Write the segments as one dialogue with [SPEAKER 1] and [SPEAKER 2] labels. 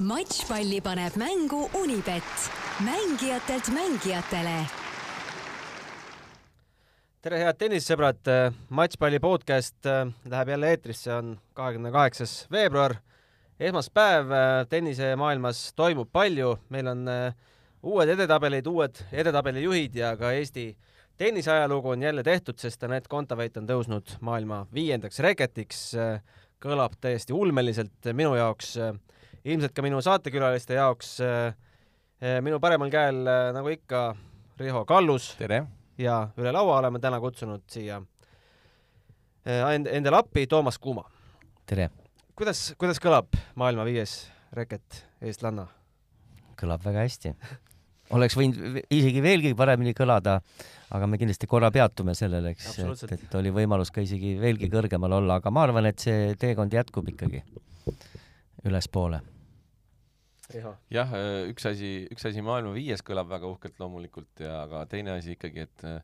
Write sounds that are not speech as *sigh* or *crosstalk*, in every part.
[SPEAKER 1] matšpalli paneb mängu Unibet, mängijatelt mängijatele.
[SPEAKER 2] tere, head tennisesõbrad, matšpalli podcast äh, läheb jälle eetrisse, on kahekümne kaheksas veebruar, esmaspäev, äh, tennisemaailmas toimub palju, meil on äh, uued edetabelid, uued edetabeli juhid ja ka Eesti tenniseajalugu on jälle tehtud, sest Anett Kontaveit on tõusnud maailma viiendaks reketiks, kõlab täiesti ulmeliselt minu jaoks ilmselt ka minu saatekülaliste jaoks äh, äh, minu paremal käel, äh, nagu ikka, Riho Kallus. ja üle laua oleme täna kutsunud siia end-, endale appi Toomas Kuuma.
[SPEAKER 3] tere!
[SPEAKER 2] kuidas, kuidas kõlab maailma viies reket eestlanna?
[SPEAKER 3] kõlab väga hästi. oleks võinud isegi veelgi paremini kõlada, aga me kindlasti korra peatume sellel, eks, et, et oli võimalus ka isegi veelgi kõrgemal olla, aga ma arvan, et see teekond jätkub ikkagi ülespoole.
[SPEAKER 4] jah, äh, üks asi, üks asi maailma viies kõlab väga uhkelt loomulikult ja aga teine asi ikkagi, et äh,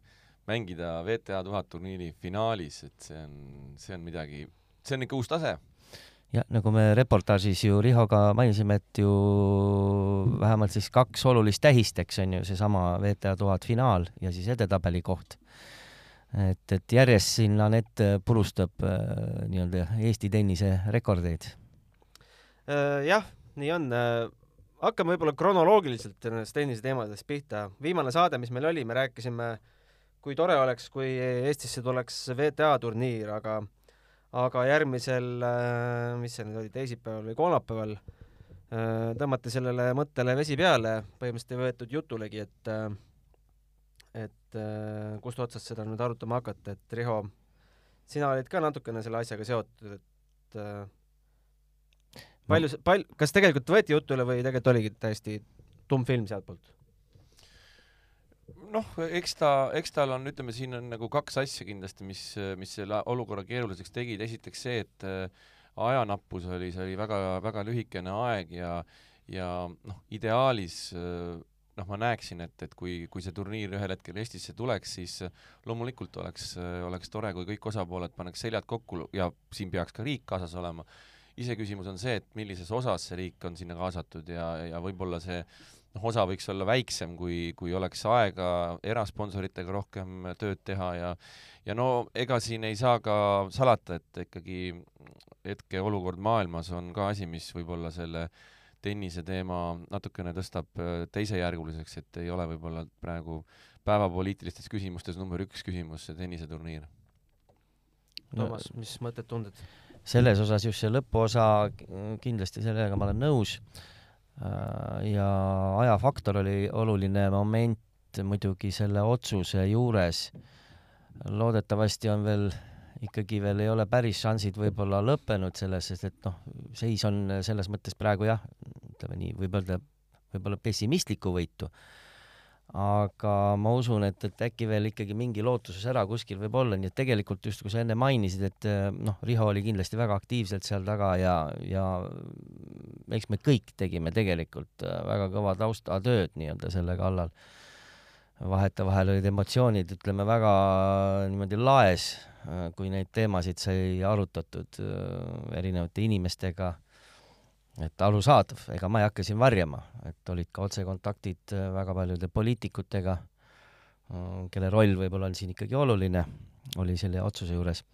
[SPEAKER 4] mängida WTA tuhat turniiri finaalis, et see on, see on midagi, see on ikka uus tase.
[SPEAKER 3] jah, nagu me reportaažis ju Rihoga mainisime, et ju vähemalt siis kaks olulist tähist, eks on ju, seesama WTA tuhat finaal ja siis edetabeli koht et, et järjest siin Anett purustab äh, nii-öelda Eesti tennise rekordeid
[SPEAKER 2] jah, nii on. Äh, hakkame võib-olla kronoloogiliselt nendest tennise teemadest pihta. viimane saade, mis meil oli, me rääkisime, kui tore oleks, kui Eestisse tuleks WTA turniir, aga aga järgmisel, äh, mis see nüüd oli, teisipäeval või kolmapäeval, tõmmati sellele mõttele vesi peale, põhimõtteliselt ei võetud jutulegi, et et kust otsast seda nüüd arutama hakata, et Riho, sina olid ka natukene selle asjaga seotud, et palju, pal-, kas tegelikult võeti jutu üle või tegelikult oligi täiesti tumm film sealtpoolt?
[SPEAKER 4] noh, eks ta, eks tal on, ütleme, siin on nagu kaks asja kindlasti, mis, mis selle olukorra keeruliseks tegid, esiteks see, et äh, ajanappus oli, see oli väga, väga lühikene aeg ja ja noh, ideaalis äh, noh, ma näeksin, et, et kui, kui see turniir ühel hetkel Eestisse tuleks, siis loomulikult oleks, oleks tore, kui kõik osapooled paneks seljad kokku ja siin peaks ka riik kaasas olema iseküsimus on see, et millises osas see riik on sinna kaasatud ja, ja võib-olla see noh, osa võiks olla väiksem, kui, kui oleks aega erasponsoritega rohkem tööd teha ja ja no ega siin ei saa ka salata, et ikkagi hetkeolukord maailmas on ka asi, mis võib-olla selle tennise teema natukene tõstab äh, teisejärguliseks, et ei ole võib-olla praegu päevapoliitilistes küsimustes number üks küsimus see tenniseturniir.
[SPEAKER 2] Toomas, mis mõtted, tunded?
[SPEAKER 3] Selles osas just see lõpuosa, kindlasti sellega ma olen nõus. Äh, ja ajafaktor oli oluline moment muidugi selle otsuse juures. loodetavasti on veel ikkagi veel ei ole päris šansid võib-olla lõppenud selles, sest et noh, seis on selles mõttes praegu jah, ütleme nii, võib öelda võib-olla pessimistlikku võitu aga ma usun, et, et äkki veel ikkagi mingi lootusesära kuskil võib olla, nii et tegelikult just, kui sa enne mainisid, et noh, Riho oli kindlasti väga aktiivselt seal taga ja, ja eks me kõik tegime tegelikult eh, väga kõva taustatööd nii-öelda selle kallal. vahetevahel olid emotsioonid, ütleme, väga niimoodi laes, eh, kui neid teemasid sai arutatud erinevate inimestega et arusaadav, ega ma ei hakka siin varjama, et olid ka otsekontaktid äh, väga paljude poliitikutega, äh, kelle roll võib-olla on siin ikkagi oluline, oli selle otsuse juures.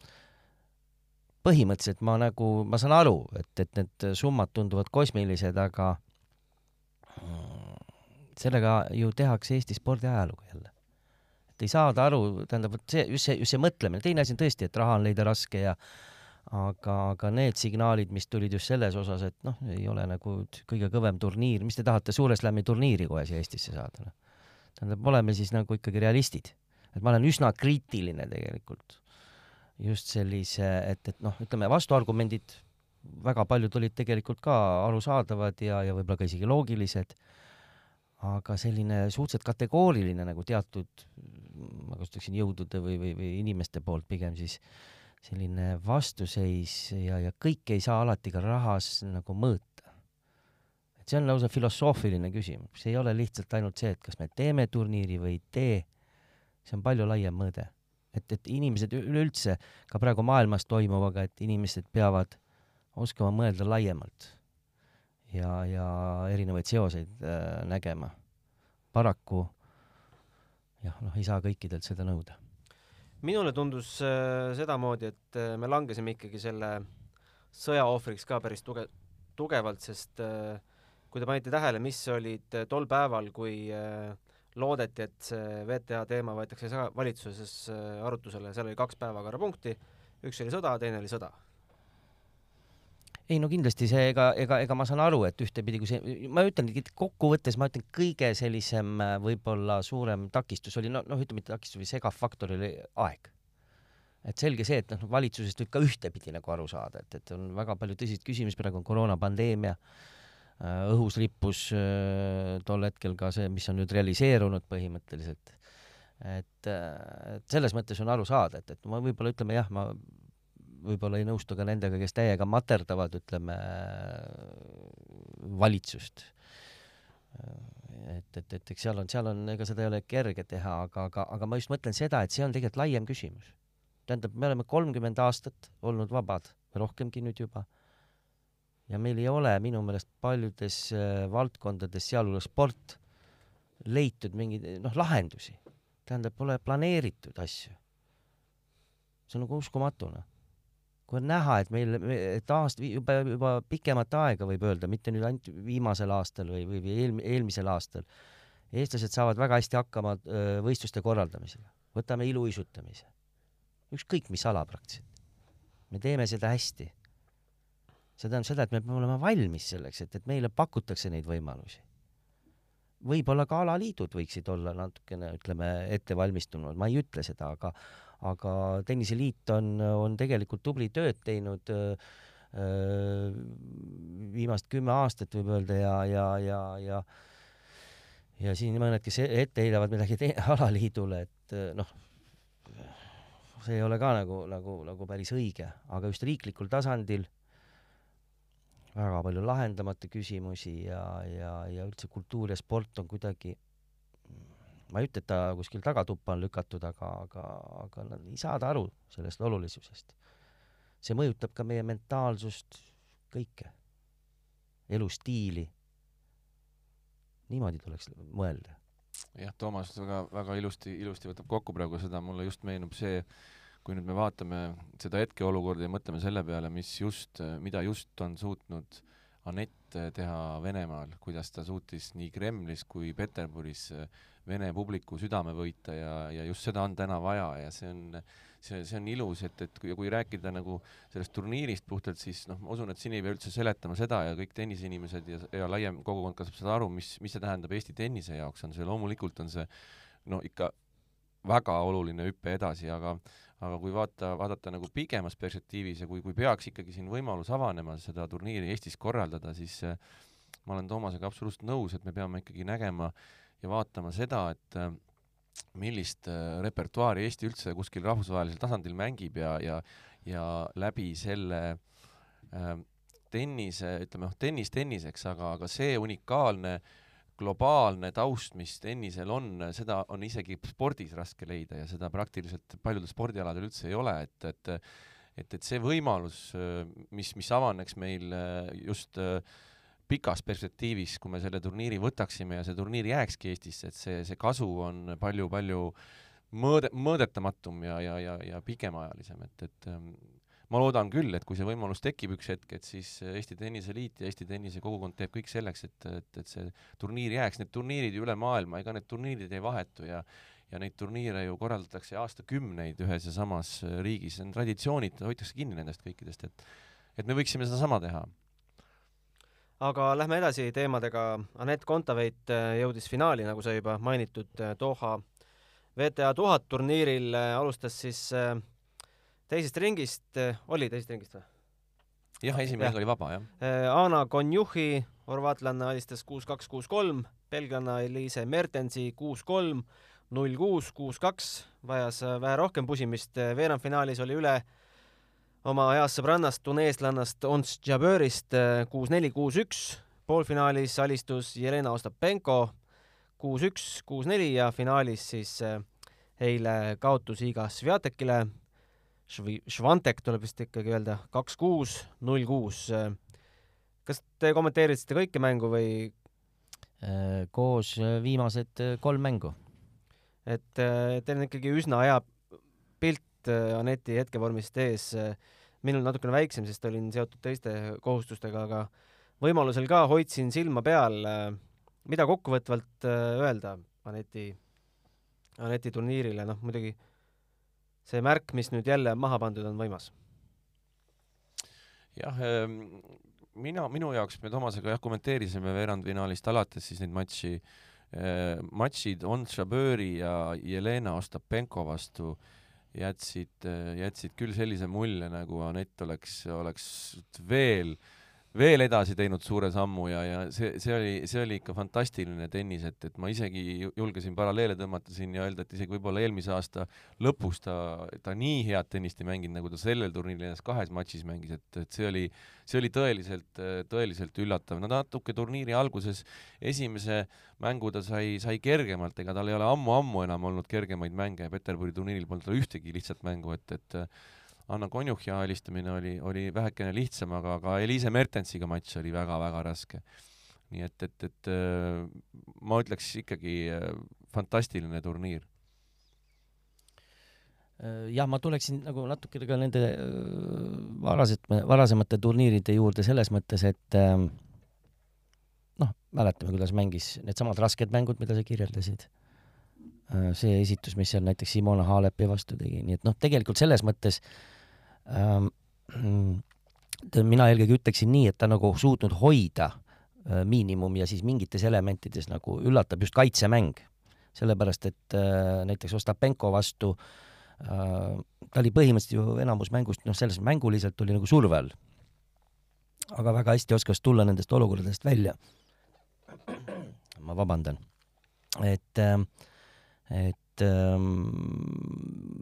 [SPEAKER 3] põhimõtteliselt ma nagu, ma saan aru, et, et need summad tunduvad kosmilised, aga äh, sellega ju tehakse Eesti spordiajalugu jälle. et ei saada aru, tähendab, vot see, just see, just see mõtlemine, teine asi on tõesti, et raha on leida raske ja aga, aga need signaalid, mis tulid just selles osas, et noh, ei ole nagu kõige kõvem turniir, mis te tahate Suure Slami turniiri kohe siia Eestisse saada, noh. tähendab, oleme siis nagu ikkagi realistid. et ma olen üsna kriitiline tegelikult just sellise, et, et noh, ütleme vastuargumendid, väga paljud olid tegelikult ka arusaadavad ja, ja võib-olla ka isegi loogilised, aga selline suhteliselt kategooriline nagu teatud, ma kasutaksin jõudude või, või, või inimeste poolt pigem siis äh, selline vastuseis ja, ja kõike ei saa alati ka rahas nagu mõõta. et see on lausa filosoofiline küsimus, see ei ole lihtsalt ainult see, et kas me teeme turniiri või ei tee, see on palju laiem mõõde. et, et inimesed üleüldse ka praegu maailmas toimuvaga, et inimesed peavad oskama mõelda laiemalt. ja, ja erinevaid seoseid äh, nägema. paraku jah, noh, ei saa kõikidelt seda nõuda.
[SPEAKER 2] Minule tundus äh, sedamoodi, et äh, me langesime ikkagi selle sõja ohvriks ka päris tuge-, tugevalt, sest äh, kui te panite tähele, mis olid äh, tol päeval, kui äh, loodeti, et see VTA teema võetakse valitsuses äh, arutusele, seal oli kaks päevakorrapunkti, üks oli sõda, teine oli sõda.
[SPEAKER 3] Ei no kindlasti see, ega, ega, ega ma saan aru, et ühtepidi, kui see, ma ütlengi, et kokkuvõttes ma ütlen, kõige sellisem äh, võib-olla suurem takistus oli, no, noh, ütleme, mitte takistus või segav faktor oli aeg. et selge see, et noh, valitsusest võib ka ühtepidi nagu aru saada, et, et on väga palju tõsiseid küsimusi, praegu on koroonapandeemia, õhus rippus äh, tol hetkel ka see, mis on nüüd realiseerunud põhimõtteliselt. et, äh, et selles mõttes on aru saada, et, et ma võib-olla ütleme jah, ma võib-olla ei nõustu ka nendega, kes täiega materdavad, ütleme, valitsust. et, et, et eks seal on, seal on, ega seda ei ole kerge teha, aga, aga, aga ma just mõtlen seda, et see on tegelikult laiem küsimus. tähendab, me oleme kolmkümmend aastat olnud vabad, rohkemgi nüüd juba, ja meil ei ole minu meelest paljudes äh, valdkondades, sealhulgas sport, leitud mingeid, noh, lahendusi. tähendab, pole planeeritud asju. see on nagu uskumatu, noh kui on näha, et meil, et aast-, juba, juba pikemat aega võib öelda, mitte nüüd ainult viimasel aastal või, või, eel-, eelmisel aastal, eestlased saavad väga hästi hakkama võistluste korraldamisega. võtame iluuisutamise. ükskõik mis ala praktiliselt. me teeme seda hästi. see tähendab seda, et me peame olema valmis selleks, et, et meile pakutakse neid võimalusi. võib-olla ka alaliidud võiksid olla natukene, ütleme, ettevalmistunumad, ma ei ütle seda, aga aga Tenniseliit on, on tegelikult tubli tööd teinud öö, viimast kümme aastat võib öelda ja, ja, ja, ja ja siin mõned, kes ette heidavad midagi *laughs* alaliidule, et noh, see ei ole ka nagu, nagu, nagu päris õige, aga just riiklikul tasandil väga palju lahendamata küsimusi ja, ja, ja üldse kultuur ja sport on kuidagi ma ei ütle, et ta kuskil tagatuppa on lükatud, aga, aga, aga nad ei saada aru sellest olulisusest. see mõjutab ka meie mentaalsust, kõike, elustiili. niimoodi tuleks mõelda.
[SPEAKER 4] jah, Toomas väga, väga ilusti, ilusti võtab kokku praegu seda, mulle just meenub see, kui nüüd me vaatame seda hetkeolukorda ja mõtleme selle peale, mis just, mida just on suutnud Anett teha Venemaal, kuidas ta suutis nii Kremlis kui Peterburis Vene publiku südame võita ja, ja just seda on täna vaja ja see on, see, see on ilus, et, et kui, kui rääkida nagu sellest turniirist puhtalt, siis noh, ma usun, et siin ei pea üldse seletama seda ja kõik tenniseinimesed ja, ja laiem kogukond ka saab seda aru, mis, mis see tähendab Eesti tennise jaoks, on see. Loomulikult on see no ikka väga oluline hüpe edasi, aga aga kui vaata, vaadata nagu pikemas perspektiivis ja kui, kui peaks ikkagi siin võimalus avanema seda turniiri Eestis korraldada, siis äh, ma olen Toomasega absoluutselt nõus, et me peame ikkagi nägema ja vaatama seda, et äh, millist äh, repertuaari Eesti üldse kuskil rahvusvahelisel tasandil mängib ja, ja ja läbi selle äh, tennise, ütleme noh, tennis tenniseks, aga, aga see unikaalne globaalne taust, mis tennisel on, seda on isegi spordis raske leida ja seda praktiliselt paljudel spordialadel üldse ei ole, et, et et, et see võimalus, mis, mis avaneks meil just pikas perspektiivis, kui me selle turniiri võtaksime ja see turniir jääkski Eestisse, et see, see kasu on palju-palju mõõde, mõõdetamatum ja, ja, ja, ja pikemaajalisem, et, et ma loodan küll, et kui see võimalus tekib üks hetk, et siis Eesti Tenniseliit ja Eesti Tennise kogukond teeb kõik selleks, et, et, et see turniir jääks, need turniirid ju üle maailma, ega need turniirid ei vahetu ja ja neid turniire ju korraldatakse aastakümneid ühes ja samas riigis, see on traditsioonid, hoitakse kinni nendest kõikidest, et et me võiksime sedasama teha.
[SPEAKER 2] aga lähme edasi teemadega, Anett Kontaveit äh, jõudis finaali, nagu sai juba mainitud, äh, Doha VTA tuhat turniiril, äh, alustas siis äh, teisest ringist, oli teisest ringist või?
[SPEAKER 4] jah, esimene ring oli vaba, jah.
[SPEAKER 2] Ana Konjuhi, horvaatlanna alistas kuus-kaks, kuus-kolm, belglanna Elise Mertensi kuus-kolm, null-kuus, kuus-kaks, vajas vähe rohkem pusimist, veerandfinaalis oli üle oma heast sõbrannast, tuneeslannast Ons Jabörist kuus-neli, kuus-üks, poolfinaalis alistus Jelena Ostapenko kuus-üks, kuus-neli ja finaalis siis eile kaotus Iga Sviatekile Švi-, Švantek tuleb vist ikkagi öelda, kaks kuus, null kuus. kas te kommenteerisite kõike mängu või
[SPEAKER 3] Äh, koos äh, viimased äh, kolm mängu.
[SPEAKER 2] et teil on ikkagi üsna hea pilt Aneti hetkevormist ees, minul natukene väiksem, sest olin seotud teiste kohustustega, aga võimalusel ka hoidsin silma peal. mida kokkuvõtvalt öelda Aneti, Aneti turniirile, noh muidugi see märk, mis nüüd jälle maha pandud, on võimas.
[SPEAKER 4] jah ähm mina, minu jaoks me Toomasega jah, kommenteerisime veerandfinaalist alates siis neid matši eh,, matšid On Šaböri ja Jelena Ostapenko vastu jätsid, jätsid küll sellise mulje, nagu Anett oleks, oleks veel äh, veel edasi teinud suure sammu ja, ja see, see oli, see oli ikka fantastiline tennis, et, et ma isegi julgesin paralleele tõmmata siin ja öelda, et isegi võib-olla eelmise aasta lõpus ta, ta nii head tennist ei mänginud, nagu ta sellel turniiril ennast kahes matšis mängis, et, et see oli, see oli tõeliselt, tõeliselt üllatav. no natuke turniiri alguses esimese mängu ta sai, sai kergemalt, ega tal ei ole ammu-ammu enam olnud kergemaid mänge, Peterburi turniiril polnud tal ühtegi lihtsat mängu, et, et Anna Konjuhhi alistamine oli, oli vähekene lihtsam, aga ka Eliise Mertensiga matš oli väga-väga raske. nii et, et, et äh, ma ütleks ikkagi äh, fantastiline turniir.
[SPEAKER 3] Äh, jah, ma tuleksin nagu natukene ka nende varasemate, varasemate turniiride juurde selles mõttes, et noh, mäletame, kuidas mängis needsamad rasked mängud, mida sa kirjeldasid see esitus, mis seal näiteks Simona Halepi vastu tegi, nii et noh, tegelikult selles mõttes ähm, mina eelkõige ütleksin nii, et ta nagu suutnud hoida äh, miinimum ja siis mingites elementides nagu üllatab just kaitsemäng. sellepärast, et äh, näiteks Ostapenko vastu äh, ta oli põhimõtteliselt ju enamus mängust, noh, selles mänguliselt oli nagu surve all. aga väga hästi oskas tulla nendest olukordadest välja. ma vabandan. et äh, et ähm,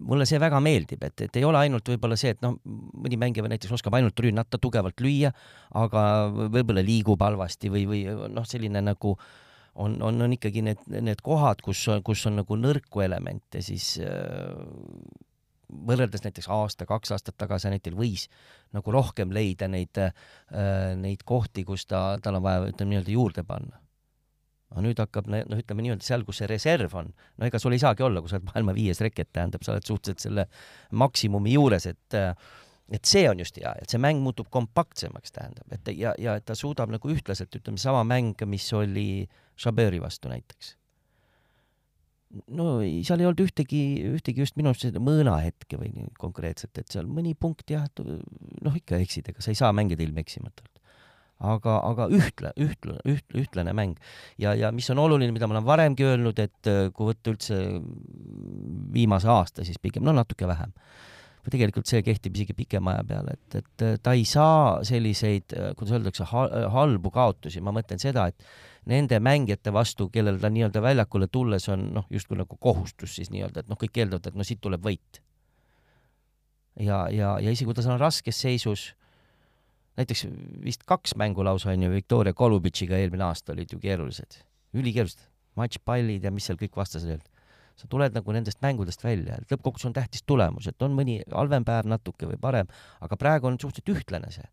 [SPEAKER 3] mulle see väga meeldib, et, et ei ole ainult võib-olla see, et noh, mõni mängija näiteks oskab ainult rünnata, tugevalt lüüa, aga võib-olla liigub halvasti või, või noh, selline nagu on, on, on ikkagi need, need kohad, kus, kus on nagu nõrku elemente, siis äh, võrreldes näiteks aasta-kaks aastat tagasi Anetil võis nagu rohkem leida neid äh,, neid kohti, kus ta, tal on vaja, ütleme nii-öelda juurde panna aga nüüd hakkab, noh, ütleme nii-öelda seal, kus see reserv on, no ega sul ei saagi olla, kui sa oled maailma viies reket, tähendab, sa oled suhteliselt selle maksimumi juures, et et see on just hea, et see mäng muutub kompaktsemaks, tähendab, et ja, ja et ta suudab nagu ühtlaselt, ütleme, sama mäng, mis oli Chaberi vastu näiteks. no seal ei olnud ühtegi, ühtegi just minu arust seda mõõnahetke või konkreetselt, et seal mõni punkt jah, noh, ikka eksid, ega sa ei saa mängida ilma eksimatult aga, aga ühtla, ühtla, üht, ühtlane mäng. ja, ja mis on oluline, mida ma olen varemgi öelnud, et äh, kui võtta üldse viimase aasta, siis pigem, no natuke vähem. või tegelikult see kehtib isegi pikema aja peale, et, et äh, ta ei saa selliseid, äh, kuidas öeldakse, halbu kaotusi, ma mõtlen seda, et nende mängijate vastu, kellel ta nii-öelda väljakule tulles on noh, justkui nagu kohustus siis nii-öelda, et noh, kõik eeldavad, et no siit tuleb võit. ja, ja, ja isegi kui ta seal on raskes seisus näiteks vist kaks mängu lausa on ju Viktoria Golubitšiga eelmine aasta olid ju keerulised, ülikeerulised, matšpallid ja mis seal kõik vastasel olid. sa tuled nagu nendest mängudest välja, et lõppkokkuvõttes on tähtis tulemus, et on mõni halvem päev natuke või parem, aga praegu on suhteliselt ühtlane see.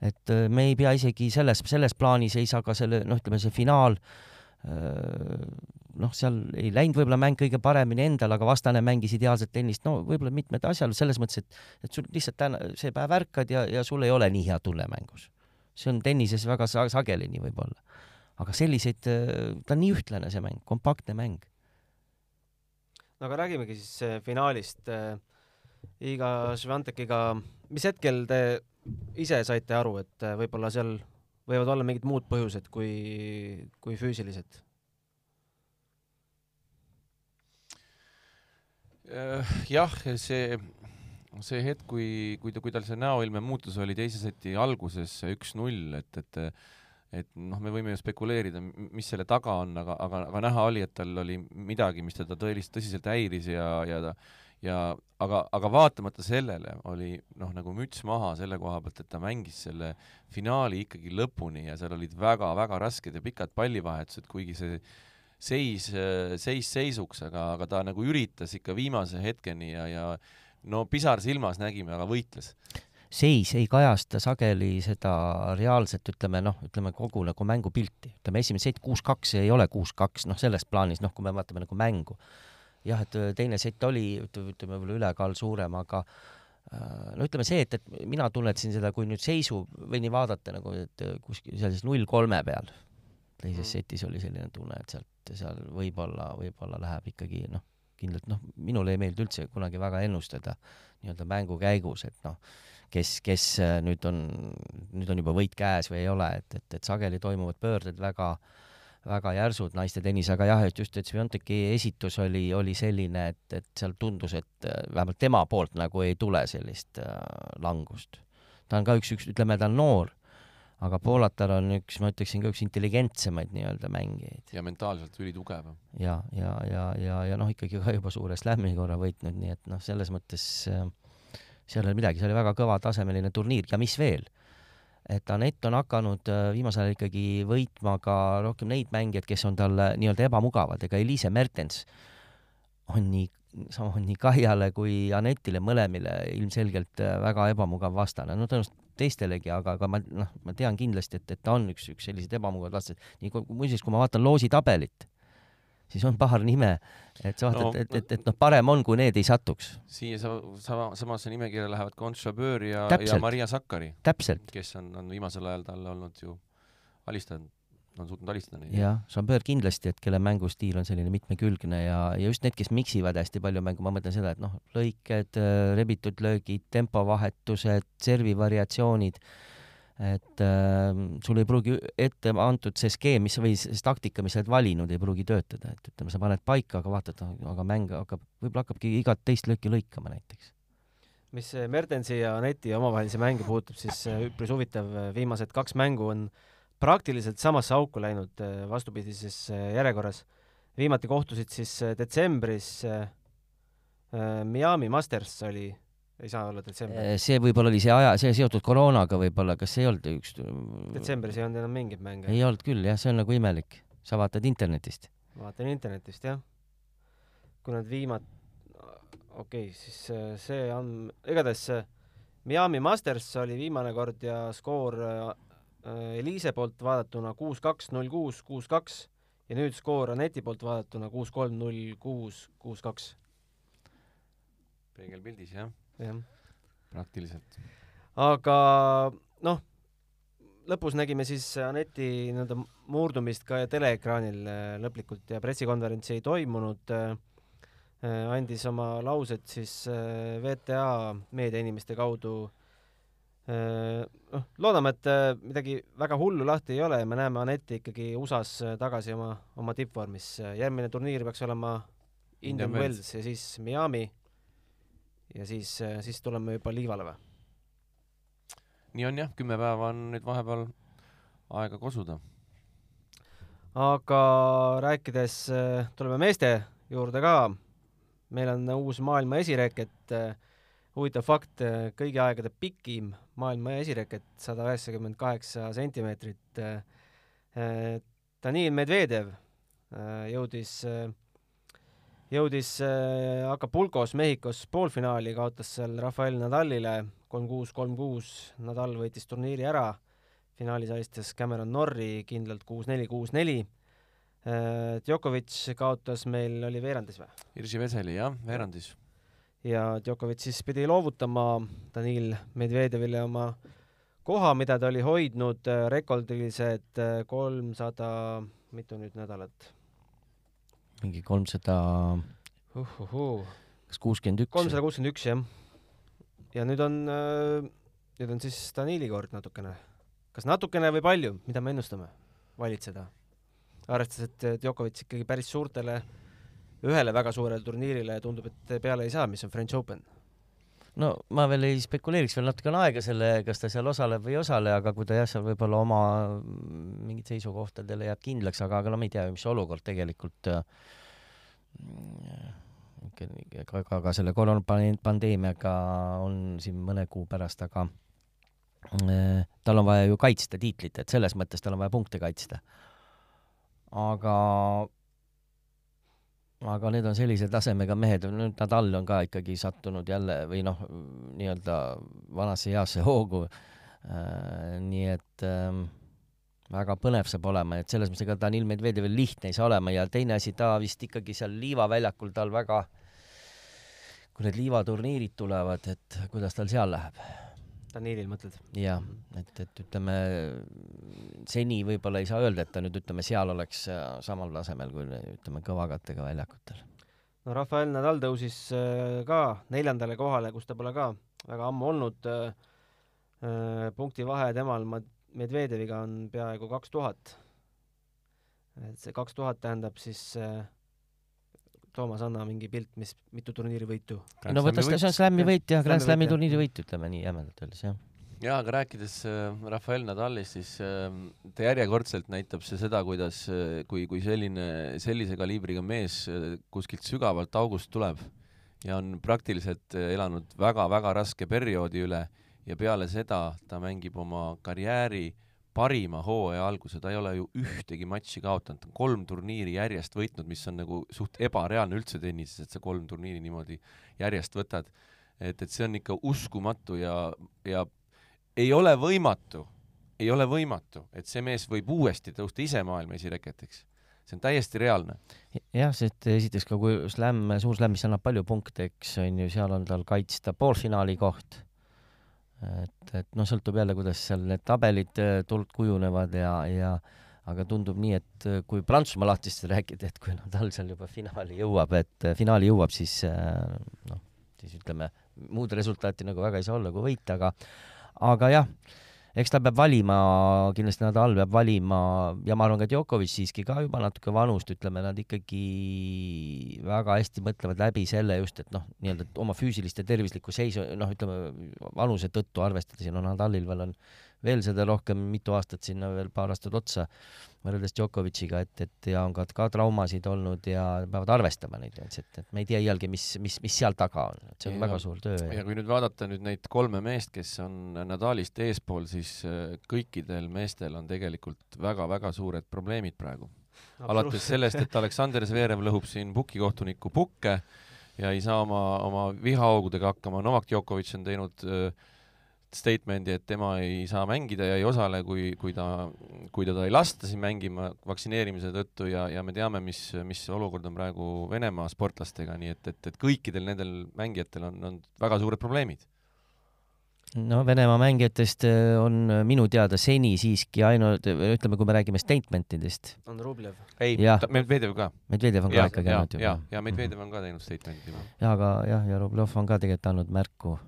[SPEAKER 3] et äh, me ei pea isegi selles, selles plaanis ei saa ka selle, noh, ütleme see finaal äh, noh, seal ei läinud võib-olla mäng kõige paremini endal, aga vastane mängis ideaalset tennist, no võib-olla mitmed asjaolud selles mõttes, et, et sul lihtsalt täna, see päev ärkad ja, ja sul ei ole nii hea tunne mängus. see on tennises väga sa sageli nii võib-olla. aga selliseid, ta on nii ühtlane, see mäng, kompaktne mäng.
[SPEAKER 2] no aga räägimegi siis äh, finaalist äh,. Iga Švantekiga, mis hetkel te ise saite aru, et äh, võib-olla seal võivad olla mingid muud põhjused kui, kui füüsilised?
[SPEAKER 4] Äh, jah, see, see hetk, kui, kui ta, kui tal see näoilme muutus oli teise seti alguses üks-null, et, et et noh, me võime ju spekuleerida, mis selle taga on, aga, aga, aga näha oli, et tal oli midagi, mis teda tõelist, tõsiselt häiris ja, ja ta ja aga, aga vaatamata sellele oli noh, nagu müts maha selle koha pealt, et ta mängis selle finaali ikkagi lõpuni ja seal olid väga-väga rasked ja pikad pallivahetused, kuigi see seis, seis seisuks, aga, aga ta nagu üritas ikka viimase hetkeni ja, ja no pisar silmas nägime, aga võitles
[SPEAKER 3] seis ei kajasta sageli seda reaalset, ütleme noh, ütleme kogu nagu mängupilti. ütleme, esimene sett kuus-kaks ei ole kuus-kaks, noh, selles plaanis, noh, kui me vaatame nagu mängu. Jah, et teine sett oli, ütleme, võib-olla ülekaal suurem, aga äh, no ütleme see, et, et mina tunnetasin seda, kui nüüd seisu või nii vaadata nagu, et kuskil sellises null kolme peal, teises mm. setis oli selline tunne, et sealt, seal võib-olla, võib-olla läheb ikkagi noh, kindlalt noh, minule ei meeldi üldse kunagi väga ennustada nii-öelda mängu käigus, et noh, kes, kes äh, nüüd on, nüüd on juba võit käes või ei ole, et, et, et sageli toimuvad pöörded väga, väga järsud naiste tennis, aga jah, et just, et Svionteki esitus oli, oli selline, et, et seal tundus, et äh, vähemalt tema poolt nagu ei tule sellist äh, langust. ta on ka üks, üks, ütleme, ta on noor, aga Poolatar on üks, ma ütleksin ka üks intelligentsemaid nii-öelda mängijaid.
[SPEAKER 4] ja mentaalselt ülitugev.
[SPEAKER 3] ja, ja, ja, ja, ja noh, ikkagi ka juba suure slam'i korra võitnud, nii et noh, selles mõttes äh, seal ei ole midagi, see oli väga kõvatasemeline turniir ja mis veel, et Anett on hakanud äh, viimasel ajal ikkagi võitma ka rohkem neid mängijaid, kes on talle nii-öelda ebamugavad, ega Eliise Mertens on nii, sama nii Kaljale kui Anetile mõlemile ilmselgelt äh, väga ebamugav vastane, no tõenäoliselt teistelegi, aga, aga ma noh, ma tean kindlasti, et, et ta on üks, üks selliseid ebamugavaid vastased. nii kui muuseas, kui ma vaatan loositabelit, siis on paar nime, et sa vaatad no,, et, et, et noh, parem on, kui need ei satuks.
[SPEAKER 4] siia sa, sama, samasse nimekirja lähevad Concha Böör ja, ja Maria Sakkari. kes on, on viimasel ajal talle olnud ju alistanud, on suutnud alistada neid.
[SPEAKER 3] jah, Chambeur kindlasti, et kelle mängustiil on selline mitmekülgne ja, ja just need, kes miksivad hästi palju mängu, ma mõtlen seda, et noh, lõiked, rebitud löögid, tempovahetused, servi variatsioonid et äh, sul ei pruugi ette antud see skeem, mis või see taktika, mis sa oled valinud, ei pruugi töötada, et ütleme, sa paned paika, aga vaatad, aga mäng hakkab, võib-olla hakkabki igat teist lööki lõikama näiteks.
[SPEAKER 2] mis Mertensi ja Aneti omavahelise mängu puutub, siis äh, üpris huvitav, äh, viimased kaks mängu on praktiliselt samasse auku läinud äh, vastupidises järjekorras. viimati kohtusid siis detsembris Miami Masters oli ei saa olla detsembris.
[SPEAKER 3] Äh, see võib-olla oli see aja, see seotud koroonaga võib-olla, kas ei olnud üks
[SPEAKER 2] detsembris ei olnud enam mingeid mänge?
[SPEAKER 3] ei olnud küll jah, see on nagu imelik. sa vaatad internetist?
[SPEAKER 2] vaatan internetist jah. kui nad viimat-, okei okay,, siis äh, see on, igatahes Miami Masters oli viimane kord ja skoor äh, Eliise poolt vaadatuna kuus, kaks, null, kuus, kuus, kaks ja nüüd skoor Aneti poolt vaadatuna kuus, kolm, null, kuus, kuus, kaks.
[SPEAKER 4] Peegelpildis jah
[SPEAKER 2] jah.
[SPEAKER 4] praktiliselt.
[SPEAKER 2] aga noh, lõpus nägime siis Aneti nii-öelda murdumist ka teleekraanil äh, lõplikult ja pressikonverentsi ei toimunud äh,. andis oma laused siis äh, VTA meediainimeste kaudu noh, loodame, et midagi väga hullu lahti ei ole ja me näeme Aneti ikkagi USA-s tagasi oma, oma tippvormis. järgmine turniir peaks olema Indian Wells ja siis Miami ja siis, siis tuleme juba liivale või?
[SPEAKER 4] nii on jah, kümme päeva on nüüd vahepeal aega kosuda.
[SPEAKER 2] aga rääkides, tuleme meeste juurde ka. meil on uus maailma esireket. huvitav fakt, kõigi aegade pikim maailma esireket, sada üheksakümmend kaheksa sentimeetrit. Danil Medvedev jõudis jõudis äh, Acapulcos Mehhikos poolfinaali, kaotas seal Rafael Nadalile kolm-kuus, kolm-kuus, Nadal võitis turniiri ära, finaalis alistas Cameron Norri kindlalt kuus-neli, kuus-neli. Äh, Djokovic kaotas meil, oli veerandis või?
[SPEAKER 4] Irži Veseli, jah, veerandis.
[SPEAKER 2] ja Djokovic siis pidi loovutama Danil Medvedjevile oma koha, mida ta oli hoidnud äh, rekordilised kolmsada, mitu nüüd nädalat
[SPEAKER 3] mingi kolmsada kas kuuskümmend üks?
[SPEAKER 2] kolmsada kuuskümmend üks, jah. ja nüüd on, äh, nüüd on siis Danili kord natukene. kas natukene või palju, mida me ennustame, valitseda? arvestades, et Djokovic ikkagi päris suurtele, ühele väga suurele turniirile tundub, et peale ei saa, mis on French Open
[SPEAKER 3] no ma veel ei spekuleeriks, veel natuke on aega selle, kas ta seal osaleb või ei osale, aga kui ta jah, seal võib-olla oma mingid seisukohtadele jääb kindlaks, aga, aga no me ei tea ju, mis olukord tegelikult ka, ka, ka selle koroonapandeemiaga on siin mõne kuu pärast, aga äh, tal on vaja ju kaitsta tiitlit, et selles mõttes tal on vaja punkte kaitsta. aga aga need on sellise tasemega mehed, nüüd Nadal on ka ikkagi sattunud jälle või noh, nii-öelda vanasse heasse hoogu. Äh,. nii et äh, väga põnev saab olema, et selles mõttes ega Danil Medvedjevil lihtne ei saa olema. Ja teine asi, ta vist ikkagi seal liivaväljakul tal väga, kui need liivaturniirid tulevad, et kuidas tal seal läheb
[SPEAKER 2] Danilil mõtled?
[SPEAKER 3] jah, et, et ütleme, seni võib-olla ei saa öelda, et ta nüüd ütleme, seal oleks äh, samal tasemel kui ütleme, kõva kattega väljakutel.
[SPEAKER 2] no Rafael Nadal tõusis äh, ka neljandale kohale, kus ta pole ka väga ammu olnud. Äh, punkti vahe temal Medvedjeviga on peaaegu kaks tuhat. et see kaks tuhat tähendab siis Toomas, anna mingi pilt, mis, mitu turniiri võitu?
[SPEAKER 3] no võta see on Slami võit jah, Grand Slami turniiri võit, ütleme nii jämedalt öeldes, jah.
[SPEAKER 4] jaa, aga rääkides äh, Rafael Nadalist, siis äh, ta järjekordselt näitab see seda, kuidas äh,, kui, kui selline, sellise kaliibriga mees äh, kuskilt sügavalt august tuleb ja on praktiliselt elanud väga-väga raske perioodi üle ja peale seda ta mängib oma karjääri parima hooaja alguse, ta ei ole ju ühtegi matši kaotanud, ta on kolm turniiri järjest võitnud, mis on nagu suht ebareaalne üldse tennises, et sa kolm turniiri niimoodi järjest võtad. et, et see on ikka uskumatu ja, ja ei ole võimatu, ei ole võimatu, et see mees võib uuesti tõusta ise maailma esireketiks see on täiesti reaalne.
[SPEAKER 3] jah, sest esiteks ka kui slämm, suur slämm, mis annab palju punkte, eks on ju, seal on tal kaitsta poolfinaali koht et, et noh, sõltub jälle, kuidas seal need tabelid äh, tuld kujunevad ja, ja aga tundub nii, et äh, kui Prantsusmaa lahtist rääkida, et kui Nadal seal juba finaali jõuab, et äh, finaali jõuab, siis noh, siis ütleme, muud resultaati nagu väga ei saa olla kui võita, aga aga jah, eks ta peab valima, kindlasti Nadal peab valima ja ma arvan ka Djokovic siiski ka juba natuke vanust, ütleme, nad ikkagi väga hästi mõtlevad läbi selle just, et noh, nii-öelda oma füüsilist ja tervislikku seisu, noh, ütleme vanuse tõttu arvestades ja no Nadalil veel on veel seda rohkem, mitu aastat sinna veel paar aastat otsa võrreldes Djokovic'iga, et, et ja on ka, ka traumasid olnud ja peavad arvestama neid nüansse, et, et me ei tea iialgi, mis, mis, mis seal taga on, et see on ja, väga suur töö.
[SPEAKER 4] ja kui nüüd vaadata nüüd neid kolme meest, kes on Nadalist eespool, siis äh, kõikidel meestel on tegelikult väga-väga suured probleemid praegu. alates sellest, et Aleksander Zverev lõhub siin pukikohtuniku pukke ja ei saa oma, oma vihahoogudega hakkama, Novak Djokovic on teinud äh, statement'i, et tema ei saa mängida ja ei osale, kui, kui ta, kui teda ei lasta siin mängima vaktsineerimise tõttu ja, ja me teame, mis, mis olukord on praegu Venemaa sportlastega, nii et, et, et kõikidel nendel mängijatel on, on väga suured probleemid
[SPEAKER 3] no Venemaa mängijatest äh, on minu teada seni siiski ainult, ütleme, kui me räägime statement idest.
[SPEAKER 2] on Rublev.
[SPEAKER 4] ei, Medvedev ka.
[SPEAKER 3] Medvedev on ka ikkagi
[SPEAKER 4] andnud juba. ja, ja Medvedev on ka teinud statement'i
[SPEAKER 3] jaa, aga jah, ja Rublev on ka tegelikult andnud märku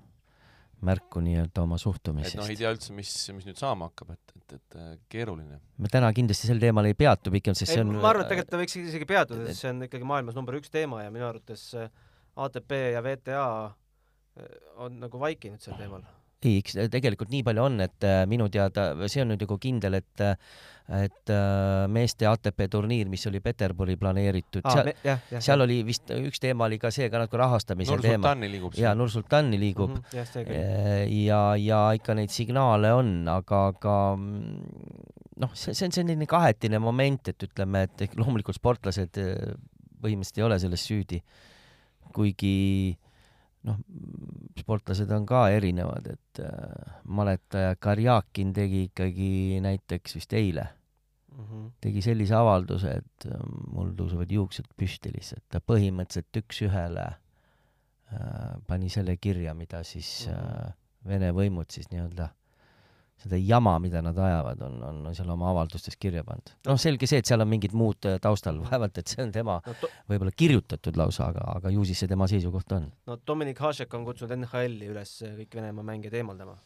[SPEAKER 3] märku nii-öelda oma suhtumisest.
[SPEAKER 4] et noh, ei tea üldse, mis, mis nüüd saama hakkab, et, et, et äh, keeruline.
[SPEAKER 3] me täna kindlasti sel teemal ei peatu pikemalt, sest ei, see on
[SPEAKER 2] ma arvan, et tegelikult ta võiks isegi peatuda, sest see on ikkagi maailmas number üks teema ja minu arvates äh, ATP ja WTA äh, on nagu vaikinud sel teemal
[SPEAKER 3] ei, eks tegelikult nii palju on, et minu teada, see on nüüd nagu kindel, et et äh, meeste ATP turniir, mis oli Peterburi planeeritud ah,, seal, jah, jah, seal jah. oli vist üks teema oli ka see ka natuke rahastamise teema. jaa, Nursultani liigub mm. -hmm, ja, ja ikka neid signaale on, aga, aga noh, see, see on selline kahetine moment, et ütleme, et loomulikult sportlased põhimõtteliselt ei ole selles süüdi, kuigi noh, sportlased on ka erinevad, et äh, maletaja Karjakin tegi ikkagi näiteks vist eile mm, -hmm. tegi sellise avalduse, et äh, mul tõusevad juuksed püsti lihtsalt, ta põhimõtteliselt üks-ühele äh, pani selle kirja, mida siis -hmm. äh, Vene võimud siis nii-öelda seda jama, mida nad ajavad, on, on, on seal oma avaldustes kirja pannud. noh, selge see, et seal on mingid muud äh, taustal, *laughs* vaevalt et see on tema no, to... võib-olla kirjutatud lausa, aga, aga ju siis see tema seisukoht on.
[SPEAKER 2] no Dominik Hašek on kutsunud NHL-i üles kõik Venemaa mängijad eemaldama.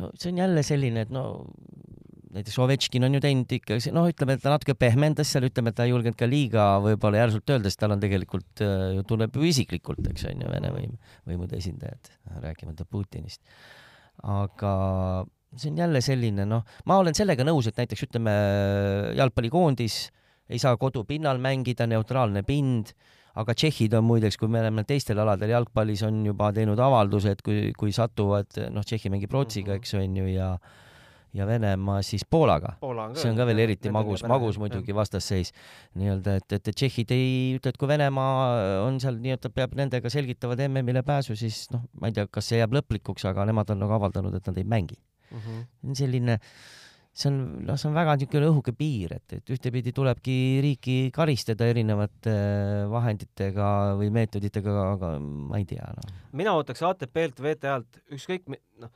[SPEAKER 3] no see on jälle selline, et no näiteks Ovechkin on ju teinud ikka, noh, ütleme, et ta natuke pehmendas seal, ütleme, et ta ei julgenud ka liiga võib-olla järsult öelda, sest tal on tegelikult ju tunneb ju isiklikult, eks on ju, Vene võim, võimude esindajad, rääkimata Putinist. aga see on jälle selline, noh, ma olen sellega nõus, et näiteks ütleme, jalgpallikoondis ei saa kodupinnal mängida, neutraalne pind, aga tšehhid on muideks, kui me oleme teistel aladel jalgpallis, on juba teinud avalduse, et kui, kui satuvad, noh, Tšehhi mängib Rootsiga, eks on ju, ja ja Venemaa siis Poolaga.
[SPEAKER 2] Poola
[SPEAKER 3] see on ka veel eriti magus, magus muidugi vastasseis. nii-öelda, et, et tšehhid ei ütle, et kui Venemaa on seal nii-öelda, peab nendega selgitavad MM-ile pääsu, siis noh, ma ei tea, kas see jääb lõplikuks, aga nemad on nagu avaldanud, et nad ei mängi mm. -hmm. selline, see on, noh, see on väga niisugune õhuke piir, et, et ühtepidi tulebki riiki karistada erinevate vahenditega või meetoditega, aga ma ei tea, noh.
[SPEAKER 2] mina ootaks ATP-lt, VTA-lt ükskõik, noh,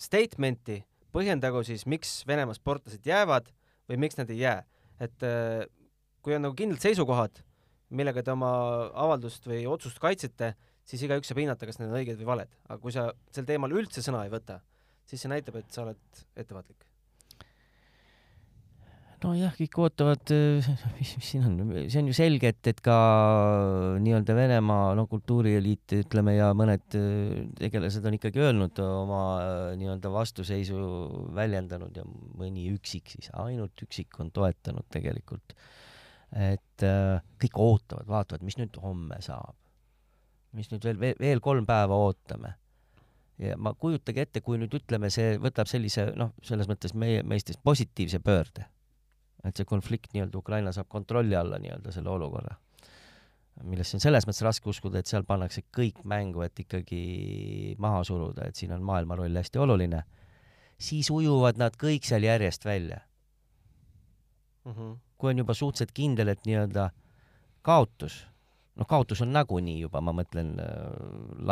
[SPEAKER 2] statement'i põhjendagu siis, miks Venemaa sportlased jäävad või miks nad ei jää. et äh, kui on nagu kindlad seisukohad, millega te oma avaldust või otsust kaitsete, siis igaüks saab hinnata, kas need on õiged või valed. aga kui sa sel teemal üldse sõna ei võta, siis see näitab, et sa oled ettevaatlik
[SPEAKER 3] nojah, kõik ootavad, äh, mis, mis siin on, see on ju selge, et, et ka nii-öelda Venemaa, no kultuurieliit, ütleme, ja mõned äh, tegelased on ikkagi öelnud oma äh, nii-öelda vastuseisu väljendanud ja mõni üksik siis, ainult üksik on toetanud tegelikult. et kõik ootavad, vaatavad, mis nüüd homme saab. mis nüüd veel, veel, veel kolm päeva ootame ja ma kujutage ette, kui nüüd ütleme, see võtab sellise noh, selles mõttes meie meistest positiivse pöörde et see konflikt nii-öelda Ukraina saab kontrolli alla nii-öelda selle olukorra. millesse on selles mõttes raske uskuda, et seal pannakse kõik mängu, et ikkagi maha suruda, et siin on maailma roll hästi oluline, siis ujuvad nad kõik seal järjest välja mm. -hmm. kui on juba suhteliselt kindel, et nii-öelda kaotus, noh, kaotus on nagunii juba, ma mõtlen äh,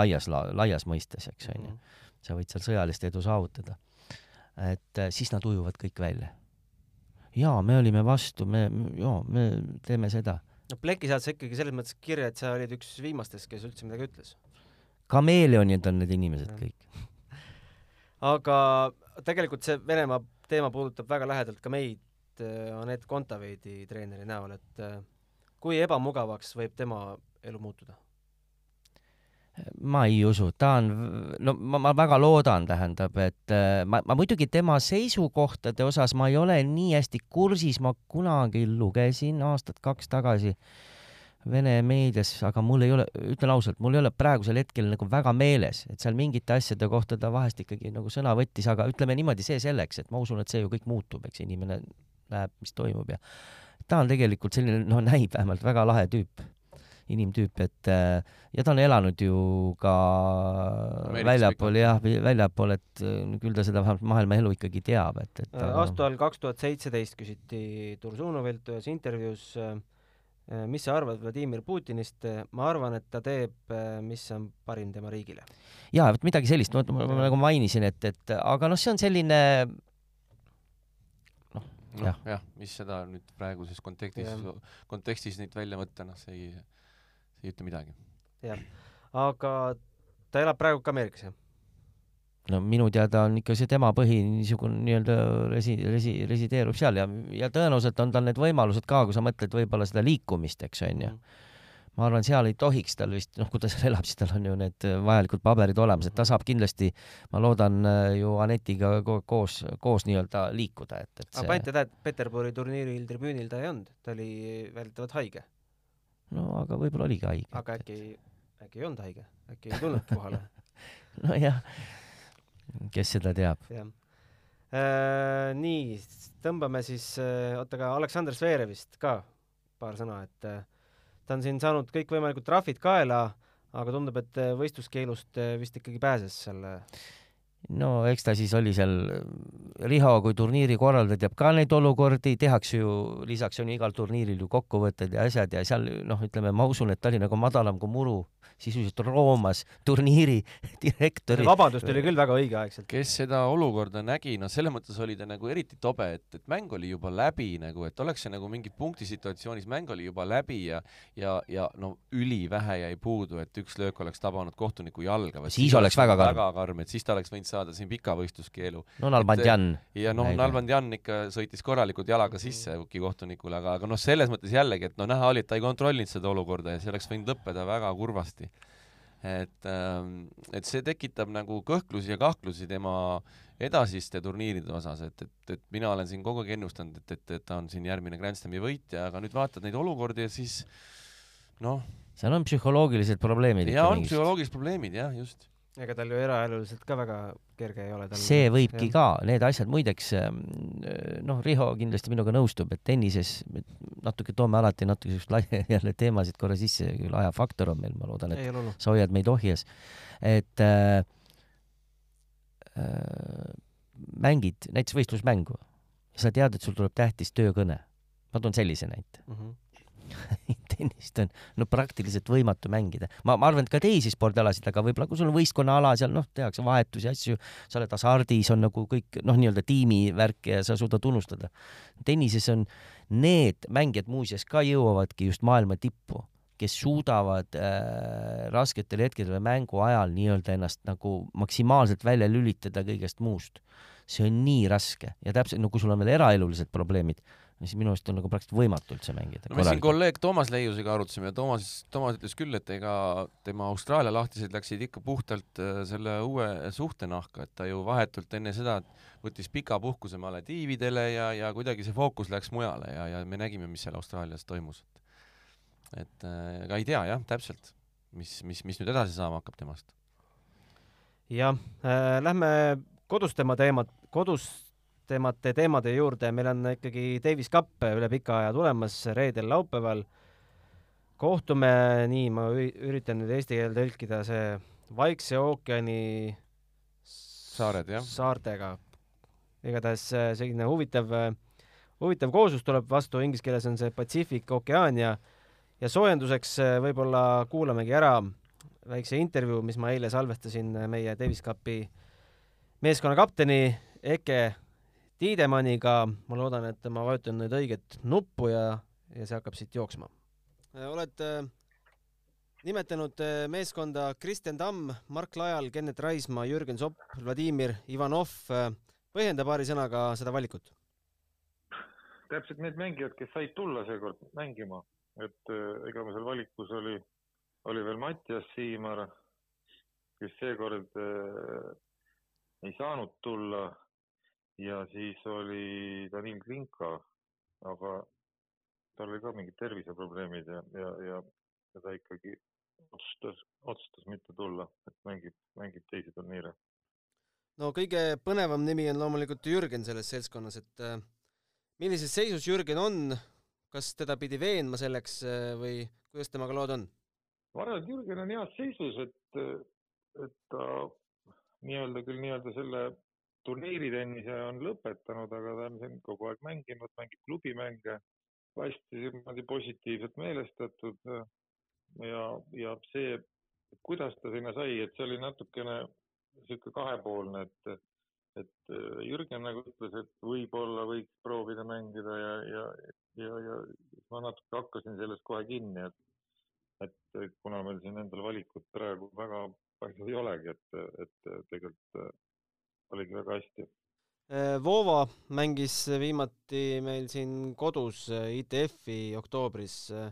[SPEAKER 3] laias la,, laias mõistes, eks on ju. Mhm. sa võid seal sõjalist edu saavutada. et äh, siis nad ujuvad kõik välja jaa, me olime vastu, me, jaa, me teeme seda.
[SPEAKER 2] no pleki saad sa ikkagi selles mõttes kirja, et sa olid üks viimastest, kes üldse midagi ütles.
[SPEAKER 3] kameeleonid on need inimesed ja. kõik. *laughs*
[SPEAKER 2] aga tegelikult see Venemaa teema puudutab väga lähedalt ka meid äh, Anett Kontaveidi treeneri näol, et kui ebamugavaks võib tema elu muutuda?
[SPEAKER 3] ma ei usu, ta on, no ma, ma väga loodan, tähendab, et äh, ma, ma muidugi tema seisukohtade osas ma ei ole nii hästi kursis, ma kunagi lugesin aastat-kaks tagasi Vene meedias, aga mul ei ole, ütlen ausalt, mul ei ole praegusel hetkel nagu väga meeles, et seal mingite asjade kohta ta vahest ikkagi nagu sõna võttis, aga ütleme niimoodi, see selleks, et ma usun, et see ju kõik muutub, eks inimene näeb, mis toimub ja ta on tegelikult selline, no näib vähemalt väga lahe tüüp inimtüüp, et äh, ja ta on elanud ju ka väljapool jah, väljapool, et äh, küll ta seda vähemalt maailma elu ikkagi teab, et, et
[SPEAKER 2] ta... aastal kaks tuhat seitseteist küsiti Tursunovilt ühes intervjuus mis sa arvad Vladimir Putinist, ma arvan, et ta teeb, mis on parim tema riigile.
[SPEAKER 3] jaa, vot midagi sellist, ma, ma, nagu mainisin, et, et aga noh, see on selline
[SPEAKER 4] jah ja,, mis seda nüüd praeguses kontekstis, kontekstis nüüd välja võtta, noh, see ei see ei ütle midagi.
[SPEAKER 2] jah, aga ta elab praegu ka Ameerikas, jah?
[SPEAKER 3] no minu teada on ikka see tema põhi niisugune nii-öelda resi-, resi-, resideerub seal ja, ja tõenäoliselt on tal need võimalused ka, kui sa mõtled võib-olla seda liikumist, eks on ju. Ma arvan, seal ei tohiks tal vist, noh, kui ta seal elab, siis tal on ju need vajalikud paberid olemas, et ta saab kindlasti, ma loodan ju Anetiga koos, koos nii-öelda liikuda, et, et
[SPEAKER 2] see... aga panite tähele, et Peterburi turniiril tribüünil ta ei olnud, ta oli väidetavalt haige
[SPEAKER 3] no aga võib-olla oligi haige.
[SPEAKER 2] aga äkki, äkki ei olnud haige, äkki ei tulnud kohale *laughs*
[SPEAKER 3] nojah, kes seda teab.
[SPEAKER 2] jah äh,. nii, tõmbame siis äh,, oota, aga Aleksandr Zverevist ka paar sõna, et äh, ta on siin saanud kõikvõimalikud trahvid kaela, aga tundub, et äh, võistluskeelust äh, vist ikkagi pääses selle
[SPEAKER 3] no eks ta siis oli seal, Riho kui turniiri korraldaja teab ka neid olukordi, tehakse ju, lisaks on igal turniiril ju kokkuvõtted ja asjad ja seal noh, ütleme, ma usun, et ta oli nagu madalam kui muru sisuliselt roomas turniiri *laughs* direktori.
[SPEAKER 2] vabandust oli küll väga õigeaegselt.
[SPEAKER 4] kes seda olukorda nägi, no selles mõttes oli ta nagu eriti tobe, et, et mäng oli juba läbi nagu, et oleks see nagu mingi punktisituatsioonis, mäng oli juba läbi ja ja, ja no ülivähe jäi puudu, et üks löök oleks tabanud kohtuniku jalga.
[SPEAKER 3] siis, siis oleks väga karm.
[SPEAKER 4] väga karm, et siis ta oleks võinud saada siin pika võistluskeelu.
[SPEAKER 3] no Nalbandjan.
[SPEAKER 4] ja noh, Nalbandjan ikka sõitis korralikult jalaga sisse Uki kohtunikule, aga, aga noh, selles mõttes jällegi, et no näha oli, et ta ei kontrollinud seda olukorda ja see oleks võinud lõppeda väga kurvasti et, ähm, et see tekitab nagu kõhklusi ja kahtlusi tema edasiste turniiride osas, et, et, et mina olen siin kogu aeg ennustanud, et, et, et ta on siin järgmine Grand Slami võitja, aga nüüd vaatad neid olukordi ja siis noh.
[SPEAKER 3] seal on psühholoogilised probleemid.
[SPEAKER 4] jaa, on psühholoogilised probleemid jah, just
[SPEAKER 2] ega tal ju eraeluliselt ka väga kerge ei ole.
[SPEAKER 3] see võibki ka, need asjad, muideks ähm, noh, Riho kindlasti minuga nõustub, et tennises natuke toome alati natuke siukest laia *laughs* jälle teemasid korra sisse, küll ajafaktor on meil, ma loodan, et ei, sa hoiad meid ohjes. et äh, äh, mängid näiteks võistlusmängu, sa tead, et sul tuleb tähtis töökõne. ma toon sellise näite mm. -hmm *laughs* tennist on no praktiliselt võimatu mängida. ma, ma arvan, et ka teisi spordialasid, aga võib-olla kui sul on võistkonnaala, seal noh, tehakse vahetusi, asju, sa oled hasardis, on nagu kõik noh, nii-öelda tiimivärk ja sa suudad unustada. tennises on need mängijad muuseas ka jõuavadki just maailma tippu, kes suudavad äh, rasketel hetkedel mängu ajal nii-öelda ennast nagu maksimaalselt välja lülitada kõigest muust. see on nii raske ja täpselt, no kui sul on veel eraelulised probleemid siis minu arust on nagu praktiliselt võimatu üldse mängida.
[SPEAKER 4] no me siin kolleeg Toomas Leiusega arutasime ja Toomas, Toomas ütles küll, et ega tema Austraalia lahtised läksid ikka puhtalt äh, selle uue suhte nahka, et ta ju vahetult enne seda võttis pika puhkuse Malediividele ja, ja kuidagi see fookus läks mujale ja, ja me nägime, mis seal Austraalias toimus. et ega äh, ei tea jah, täpselt, mis, mis, mis nüüd edasi saama hakkab temast.
[SPEAKER 2] jah äh,, lähme kodustema teemat, kodust temate teemade juurde, meil on ikkagi Davis Cup üle pika aja tulemas reedel, laupäeval. kohtume, nii, ma üritan nüüd eesti keelde tõlkida, see Vaikse ookeani
[SPEAKER 4] saared, jah?
[SPEAKER 2] saartega. igatahes äh, selline huvitav, äh, huvitav kooslus tuleb vastu, inglise keeles on see Pacific ookean ja ja soojenduseks äh, võib-olla kuulamegi ära väikse intervjuu, mis ma eile salvestasin meie Davis Cupi meeskonna kapteni Eke Tiidemanniga, ma loodan, et ma vajutan nüüd õiget nuppu ja, ja see hakkab siit jooksma. Äh, oled äh, nimetanud äh, meeskonda Kristjan Tamm, Mark Lajal, Kennet Raismaa, Jürgen Sopp, Vladimir Ivanov. põhjenda paari sõnaga seda valikut.
[SPEAKER 5] täpselt need mängijad, kes said tulla seekord mängima, et ega meil seal valikus oli, oli veel Mattias Siimar, kes seekord äh, ei saanud tulla ja siis oli Danil Klinka, aga tal oli ka mingid terviseprobleemid ja, ja, ja, ja ta ikkagi otsustas, otsustas mitte tulla, et mängib, mängib teisi turniire.
[SPEAKER 2] no kõige põnevam nimi on loomulikult Jürgen selles seltskonnas, et äh, millises seisus Jürgen on, kas teda pidi veenma selleks äh, või kuidas temaga lood on?
[SPEAKER 5] ma arvan, et Jürgen on heas seisus, et, et ta nii-öelda küll nii-öelda selle turniiritennise on lõpetanud, aga ta on siin kogu aeg mänginud, mängib klubimänge, hästi niimoodi positiivselt meelestatud ja, ja see, kuidas ta sinna sai, et see oli natukene niisugune kahepoolne, et et Jürgen nagu ütles, et võib-olla võiks proovida mängida ja, ja, ja, ja ma natuke hakkasin sellest kohe kinni, et et kuna meil siin endal valikut praegu väga palju ei olegi, et, et tegelikult oligi väga hästi.
[SPEAKER 2] Äh, Vova mängis viimati meil siin kodus äh, ITF-i oktoobris. Äh,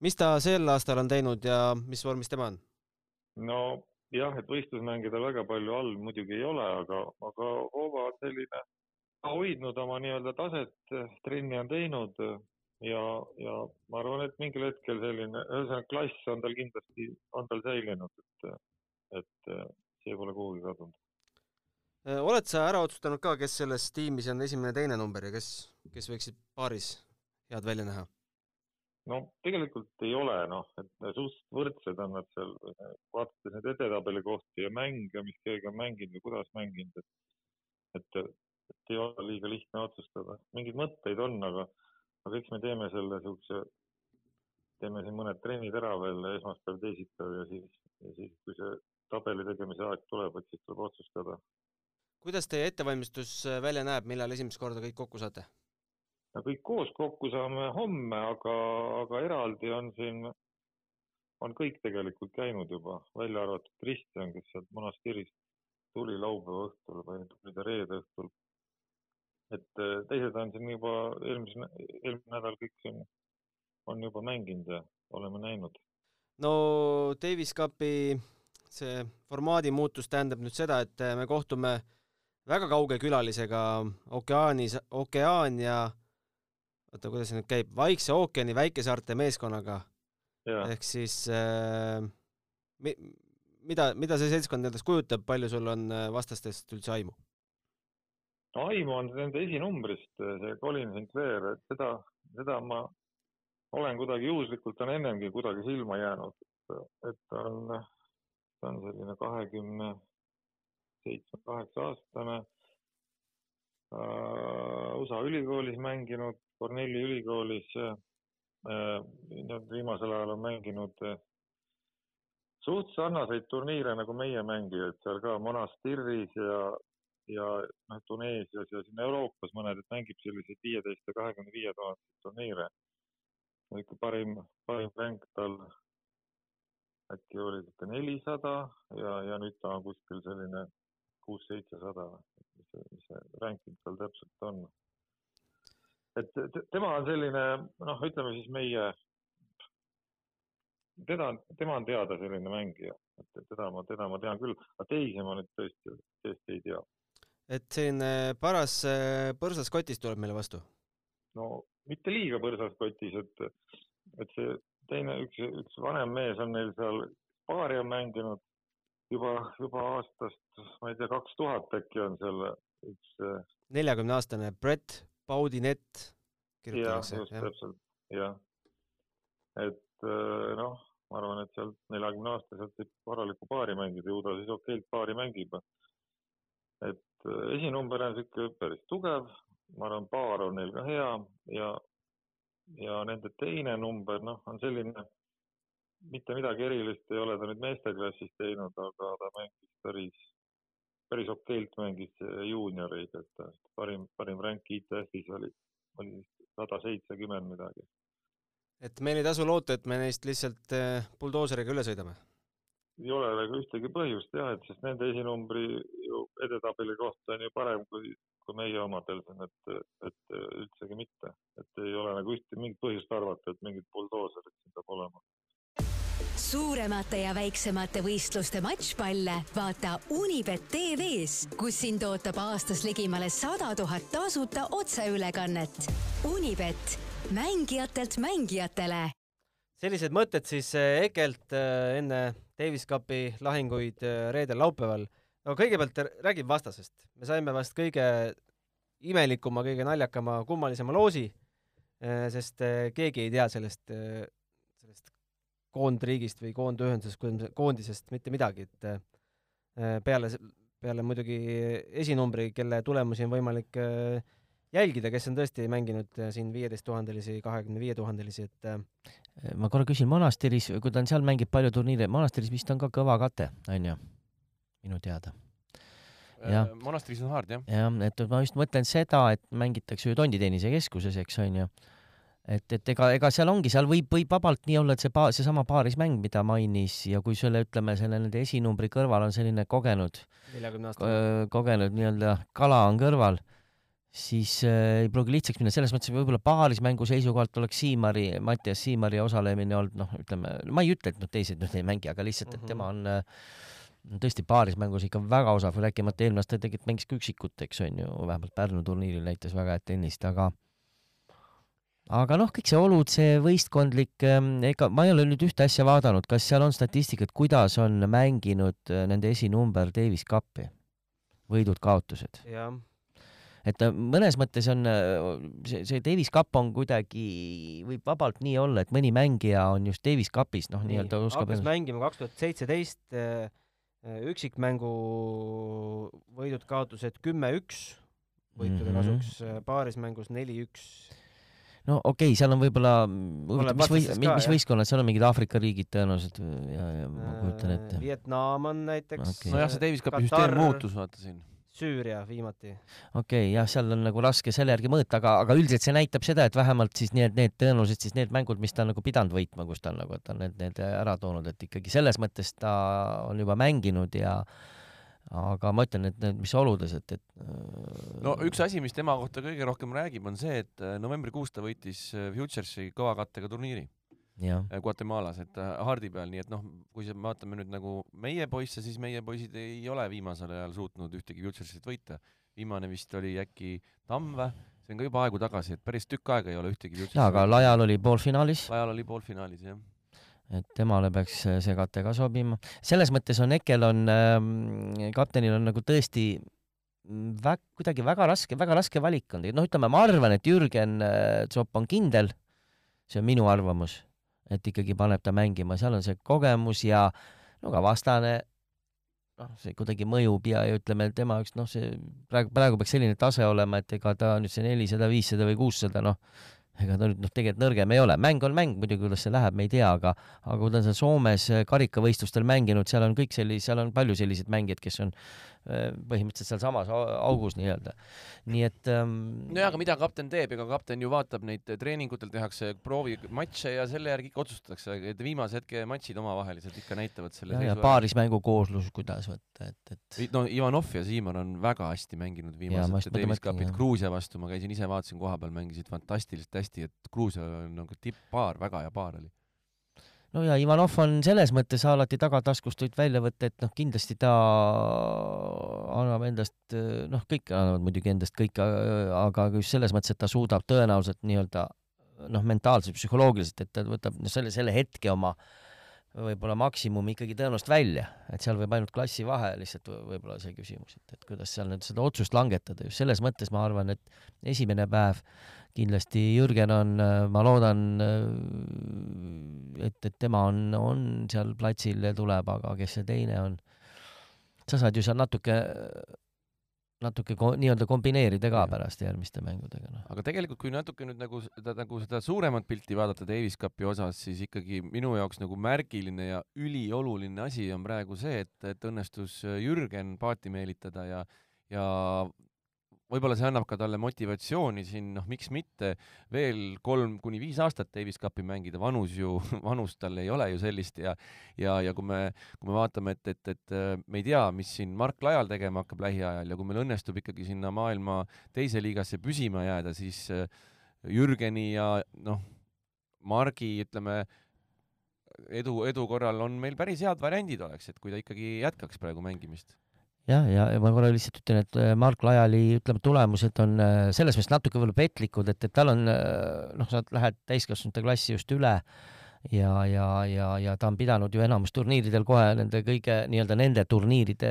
[SPEAKER 2] mis ta sel aastal on teinud ja mis vormis tema on?
[SPEAKER 5] no jah, et võistlusmänge tal väga palju all muidugi ei ole, aga, aga Vova on selline, hoidnud oma nii-öelda taset, trenni on teinud ja, ja ma arvan, et mingil hetkel selline, ühesõnaga klass on tal kindlasti, on tal säilinud, et, et see pole kuhugi kadunud
[SPEAKER 2] oled sa ära otsustanud ka, kes selles tiimis on esimene, teine number ja kes, kes võiksid paaris head välja näha?
[SPEAKER 5] no tegelikult ei ole, noh, et suhteliselt võrdsed on nad seal, vaadates neid edetabeli kohti ja mänge, mis keegi on mänginud ja kuidas mänginud, et, et, et ei ole liiga lihtne otsustada. mingeid mõtteid on, aga, aga eks me teeme selle siukse, teeme siin mõned trennid ära veel esmaspäev, teisipäev ja siis, ja siis, kui see tabeli tegemise aeg tuleb, et siis tuleb otsustada
[SPEAKER 2] kuidas teie ettevalmistus äh, välja näeb, millal esimest korda kõik kokku saate?
[SPEAKER 5] no kõik koos kokku saame homme, aga, aga eraldi on siin, on kõik tegelikult käinud juba, välja arvatud Kristjan, kes sealt monastirist tuli laupäeva õhtul või tuli ta reede õhtul. et äh, teised on siin juba eelmise, eelmine nädal kõik siin on juba mänginud ja oleme näinud.
[SPEAKER 2] no Davis Cupi see formaadi muutus tähendab nüüd seda, et me kohtume väga kauge külalisega okeaanis, Okeaania, oota, kuidas see nüüd käib, Vaikse ookeani väikesaarte meeskonnaga. ehk siis äh, mi, mida, mida see seltskond endast kujutab, palju sul on äh, vastastest üldse aimu?
[SPEAKER 5] aimu on nende esinumbrist, äh, see Colin Sinclair, et seda, seda ma olen kuidagi juhuslikult, on ennemgi kuidagi silma jäänud, et on, ta on selline kahekümne 20 seitsme-kaheksa aastane äh, USA ülikoolis mänginud, Cornelli ülikoolis äh, äh, viimasel ajal on mänginud suht sarnaseid turniire nagu meie mängijad seal ka Monastiris ja, ja noh, Tuneesias ja siin Euroopas mõned, et mängib selliseid viieteist ja kahekümne viie tuhandeid turniire. ikka parim, parim mäng tal äkki oli ikka nelisada ja, ja nüüd ta on kuskil selline kuus-seitsesada, mis see, mis see ranking tal täpselt on. et tema on selline, noh, ütleme siis meie teda, tema on teada selline mängija, et teda ma, teda ma tean küll, aga teisi ma nüüd tõesti, tõesti ei tea.
[SPEAKER 2] et selline paras äh, põrsas kotis tuleb meile vastu?
[SPEAKER 5] no mitte liiga põrsas kotis, et, et see teine, üks, üks vanem mees on neil seal paari on mänginud juba, juba aastast, ma ei tea, kaks tuhat äkki on seal üks. Äh,
[SPEAKER 2] neljakümne aastane Brett Baudinett.
[SPEAKER 5] jah, just ja. täpselt, jah. et äh, noh, ma arvan, et sealt neljakümne aastaselt võib korralikku paari mängida, ju ta siis okeilt paari mängib. et äh, esinumber on sihuke päris tugev, ma arvan, paar on neil ka hea ja, ja nende teine number, noh, on selline, mitte midagi erilist ei ole ta nüüd meesteklassis teinud, aga ta mängis päris, päris okeilt mängis juunioreid, et parim, parim ränk ITF-is oli, oli sada seitsekümmend midagi.
[SPEAKER 2] Et meil ei tasu loota, et me neist lihtsalt äh, buldooseriga üle sõidame?
[SPEAKER 5] ei ole väga ühtegi põhjust jah, et sest nende esinumbri ju edetabeli kohta on ju parem kui, kui meie omadel et, et üldsegi mitte, et ei ole nagu ühte, mingit põhjust arvata, et mingid buldooserid siin peab olema
[SPEAKER 1] suuremate ja väiksemate võistluste matšpalle vaata Unibet tv-s, kus sind ootab aastas ligimale sada tuhat tasuta otseülekannet. Unibet mängijatelt mängijatele.
[SPEAKER 2] sellised mõtted siis eh, Ekelt eh, enne Davis Cupi lahinguid eh, reedel-laupäeval. no kõigepealt räägib vastasest. me saime vast kõige imelikuma, kõige naljakama, kummalisema loosi, sest keegi ei tea sellest, sellest koondriigist või koondühendusest, koondisest mitte midagi, et peale, peale muidugi esinumbri, kelle tulemusi on võimalik äh, jälgida, kes on tõesti mänginud äh, siin viieteist tuhandelisi, kahekümne viie tuhandelisi, et
[SPEAKER 3] äh, ma korra küsin, Monasteris, kui ta on seal, mängib palju turniire, Monasteris vist on ka kõva kate, on ju? minu teada.
[SPEAKER 4] Ja, Monasteris on hard, jah.
[SPEAKER 3] jah, et ma just mõtlen seda, et mängitakse ju Tonditennise keskuses, eks on ju. Et, et ega, ega seal ongi, seal võib, võib vabalt nii olla, et see pa-, seesama paarismäng, mida mainis ja kui selle, ütleme, selle nende esinumbri kõrval on selline kogenud, kogenud nii-öelda kala on kõrval siis äh, ei pruugi lihtsaks minna, selles mõttes võib-olla paarismängu seisukohalt oleks Siimari, Mattias Siimari osalemine olnud noh, ütleme, ma ei ütle, et noh, teised nüüd ei mängi, aga lihtsalt, et tema on äh, tõesti paarismängus ikka väga osav, rääkimata eelmine aasta tegelikult mängis ka üksikut, eks on ju, vähemalt Pärnu turniiril näitas väga head tennist, aga aga noh, kõik see olud, see võistkondlik, ähm, ega ma ei ole nüüd ühte asja vaadanud, kas seal on statistikat, kuidas on mänginud äh, nende esinumber Davis Cupi, võidud-kaotused? et äh, mõnes mõttes on äh, see, see Davis Cup on kuidagi, võib vabalt nii olla, et mõni mängija on just Davis Cupis, noh, nii-öelda
[SPEAKER 2] oskab hakkas mängima kaks tuhat seitseteist, üksikmängu võidud-kaotused kümme-üks võitude mm -hmm. kasuks, paarismängus neli-üks
[SPEAKER 3] no okei okay,, seal on võib-olla, mis, või, mis, mis võistkonnad, seal on mingid Aafrika riigid tõenäoliselt ja, ja ma kujutan ette.
[SPEAKER 2] Vietnam on näiteks
[SPEAKER 4] okay.. nojah, see Davis Cupi süsteem muutus, vaata siin
[SPEAKER 2] Süüria viimati.
[SPEAKER 3] okei okay,, jah, seal on nagu raske selle järgi mõõta, aga, aga üldiselt see näitab seda, et vähemalt siis need, need tõenäoliselt siis need mängud, mis ta on nagu pidanud võitma, kus ta on nagu, et on need, need ära toonud, et ikkagi selles mõttes ta on juba mänginud ja aga ma ütlen, et need, mis oludes, et, et
[SPEAKER 4] no üks asi, mis tema kohta kõige rohkem räägib, on see, et novembrikuus ta võitis Futuresi kõva kattega turniiri Äh, Guatemalas, et äh, hardi peal, nii et noh, kui see, vaatame nüüd nagu meie poisse, siis meie poisid ei ole viimasel ajal suutnud ühtegi Futuresit võita. viimane vist oli äkki Tamm või? see on ka juba aegu tagasi, et päris tükk aega ei ole ühtegi Futuresit
[SPEAKER 3] jaa, aga Lajal oli poolfinaalis.
[SPEAKER 4] Lajal oli poolfinaalis, jah
[SPEAKER 3] et temale peaks see kate ka sobima. selles mõttes on Ekel on äh,, kaptenil on nagu tõesti vä-, kuidagi väga raske, väga raske valik on. noh, ütleme, ma arvan, et Jürgen Zopp on kindel, see on minu arvamus, et ikkagi paneb ta mängima, seal on see kogemus ja no ka vastane noh, see kuidagi mõjub ja, ja ütleme, tema üks noh, see praegu, praegu peaks selline tase olema, et ega ta nüüd see nelisada, viissada või kuussada, noh, ega ta nüüd noh, tegelikult nõrgem ei ole, mäng on mäng, muidugi kuidas see läheb, me ei tea, aga aga kui ta on seal Soomes karikavõistlustel mänginud, seal on kõik sellised, seal on palju selliseid mängijaid, kes on Äh, põhimõtteliselt sealsamas augus nii-öelda. nii et ähm,
[SPEAKER 4] nojah, aga mida kapten teeb, ega kapten ju vaatab neid treeningutel tehakse proovimatše ja selle järgi ikka otsustatakse, et viimase hetke matšid omavahelised ikka näitavad selle
[SPEAKER 3] ja, ja paarismängu kooslus, kuidas võtta, et, et
[SPEAKER 4] no Ivanov ja Siimon on väga hästi mänginud viimased Davis Cupid Gruusia vastu, ma käisin ise, vaatasin kohapeal, mängisid fantastiliselt hästi, et Gruusia on nagu tipp-paar, väga hea paar oli
[SPEAKER 3] no ja Ivanov on selles mõttes alati tagataskust võid välja võtta, et noh, kindlasti ta annab endast, noh, kõik annavad muidugi endast kõik, aga just selles mõttes, et ta suudab tõenäoliselt nii-öelda noh, mentaalselt, psühholoogiliselt, et ta võtab no, selle, selle hetke oma võib-olla maksimumi ikkagi tõenäoliselt välja, et seal võib ainult klassi vahe lihtsalt võib-olla see küsimus, et, et kuidas seal nüüd seda otsust langetada, just selles mõttes ma arvan, et esimene päev kindlasti Jürgen on, ma loodan, et, et tema on, on seal platsil ja tuleb, aga kes see teine on? sa saad ju seal natuke natuke ko nii-öelda kombineerida ka pärast järgmiste mängudega no..
[SPEAKER 4] aga tegelikult, kui natuke nüüd nagu seda, nagu seda suuremat pilti vaadata Davis Cupi osas, siis ikkagi minu jaoks nagu märgiline ja ülioluline asi on praegu see, et, et õnnestus Jürgen paati meelitada ja ja võib-olla see annab ka talle motivatsiooni siin, noh, miks mitte veel kolm kuni viis aastat Davis Cupi mängida, vanus ju, *laughs* vanust tal ei ole ju sellist ja ja, ja kui me, kui me vaatame, et, et, et äh, me ei tea, mis siin Mark Lajal tegema hakkab lähiajal ja kui meil õnnestub ikkagi sinna maailma teise liigasse püsima jääda, siis äh, Jürgeni ja noh, Margi, ütleme, edu, edu korral on meil päris head variandid oleks, et kui ta ikkagi jätkaks praegu mängimist
[SPEAKER 3] jah, ja, ja ma korra lihtsalt ütlen, et äh, Mark Laiali, ütleme, tulemused on äh, selles mõttes natuke võib-olla petlikud, et, et tal on äh, noh, sa lähed täiskasvanute klassi just üle ja, ja, ja, ja ta on pidanud ju enamus turniiridel kohe nende kõige nii-öelda nende turniiride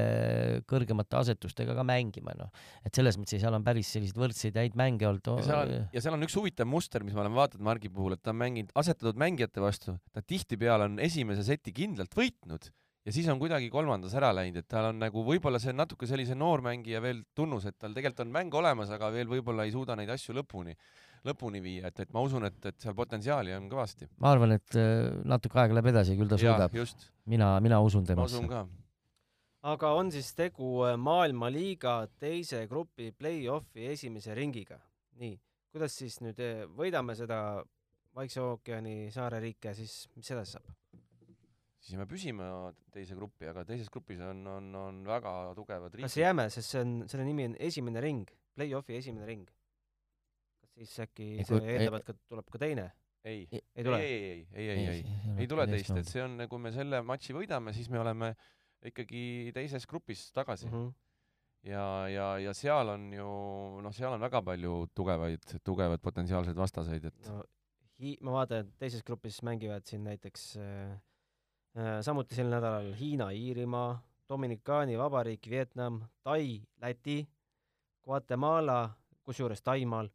[SPEAKER 3] kõrgemate asetustega ka mängima, noh. et selles mõttes seal on päris selliseid võrdseid häid mänge olnud.
[SPEAKER 4] ja seal on, ja seal on üks huvitav muster, mis ma olen vaadanud Margi puhul, et ta on mänginud asetatud mängijate vastu, ta tihtipeale on esimese seti kindlalt võitnud ja siis on kuidagi kolmandas ära läinud, et tal on nagu võib-olla see on natuke sellise noormängija veel tunnus, et tal tegelikult on mäng olemas, aga veel võib-olla ei suuda neid asju lõpuni, lõpuni viia, et, et ma usun, et, et seal potentsiaali on kõvasti.
[SPEAKER 3] ma arvan, et äh, natuke aega läheb edasi, küll ta suudab. mina, mina usun temasse.
[SPEAKER 4] ma usun ka
[SPEAKER 2] aga on siis tegu äh, maailmaliiga teise grupi play-off'i esimese ringiga. nii, kuidas siis nüüd äh, võidame seda Vaikse ookeani saareriike, siis mis edasi saab?
[SPEAKER 4] Siis jääme püsima teise gruppi, aga teises grupis on, on, on väga tugevad riigid.
[SPEAKER 2] kas jääme, sest see on, selle nimi on esimene ring, play-off'i esimene ring. kas siis äkki ei, see eeldab, et ka tuleb ka teine?
[SPEAKER 4] ei, ei ei, ei, ei, ei, ei, ei, ei tule teist, et see on, kui me selle matši võidame, siis me oleme ikkagi teises grupis tagasi mm. -hmm. ja, ja, ja seal on ju, noh, seal on väga palju tugevaid, tugevaid potentsiaalseid vastaseid, et no,
[SPEAKER 2] hi-, ma vaatan, et teises grupis mängivad siin näiteks Äh, samuti sel nädalal Hiina, Iirimaa, Dominikaani Vabariik, Vietnam, Tai, Läti, Guatemala, kusjuures Taimaal,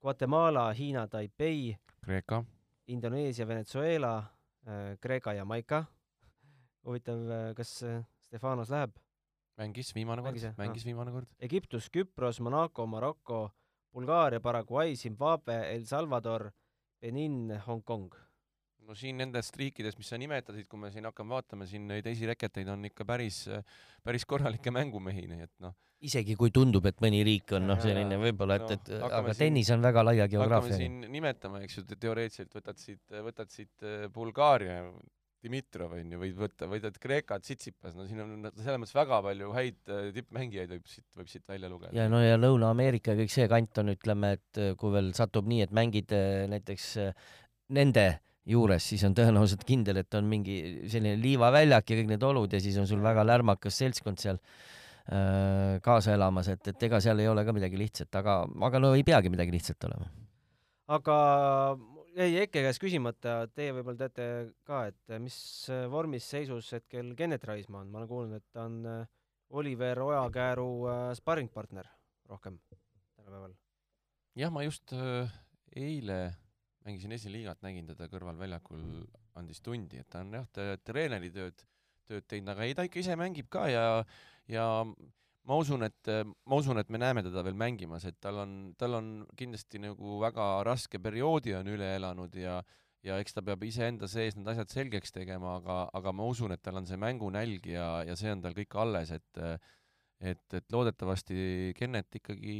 [SPEAKER 2] Guatemala, Hiina, Taipei,
[SPEAKER 4] Kreeka,
[SPEAKER 2] Indoneesia, Venezuela, äh, Kreeka, Jamaica. huvitav, äh, kas Stefanos läheb?
[SPEAKER 4] mängis viimane kord, mängis ah. viimane kord.
[SPEAKER 2] Egiptus, Küpros, Monaco, Maroko, Bulgaaria, Paraguay, Zimbabwe, El Salvador, Benin, Hongkong
[SPEAKER 4] no siin nendest riikidest, mis sa nimetasid, kui me siin hakkame vaatama, siin neid esireketeid on ikka päris, päris korralikke mängumehi, nii et noh.
[SPEAKER 3] isegi kui tundub, et mõni riik on noh, selline võib-olla, et no,, et aga siin, tennis on väga laia geograafia.
[SPEAKER 4] hakkame siin nimetama, eks ju, teoreetiliselt võtad siit, võtad siit äh, Bulgaaria, Dimitrov on ju, võid võtta, võtad Kreeka, Tsitsipas, no siin on selles mõttes väga palju häid äh, tippmängijaid võib siit, võib siit välja lugeda.
[SPEAKER 3] ja no ja Lõuna-Ameerika kõik see kant on, ütleme, et äh, kui veel satub nii, et mängid näiteks nende juures, siis on tõenäoliselt kindel, et on mingi selline liivaväljak ja kõik need olud ja siis on sul väga lärmakas seltskond seal äh, kaasa elamas, et, et ega seal ei ole ka midagi lihtsat, aga, aga no ei peagi midagi lihtsat olema.
[SPEAKER 2] aga jäi Eke käest küsimata, teie võib-olla teate ka, et mis vormis seisus hetkel Kennet Raismaa on, ma olen kuulnud, et ta on äh, Oliver Ojakääru äh, sparringpartner rohkem tänapäeval.
[SPEAKER 4] jah, ma just äh, eile mängisin esiliigat, nägin teda kõrval väljakul, andis tundi, et ta on jah, treeneri tööd, tööd teinud, aga ei, ta ikka ise mängib ka ja, ja ma usun, et, ma usun, et me näeme teda veel mängimas, et tal on, tal on kindlasti nagu väga raske perioodi on üle elanud ja ja eks ta peab iseenda sees need asjad selgeks tegema, aga, aga ma usun, et tal on see mängunälg ja, ja see on tal kõik alles, et et, et loodetavasti Kennet ikkagi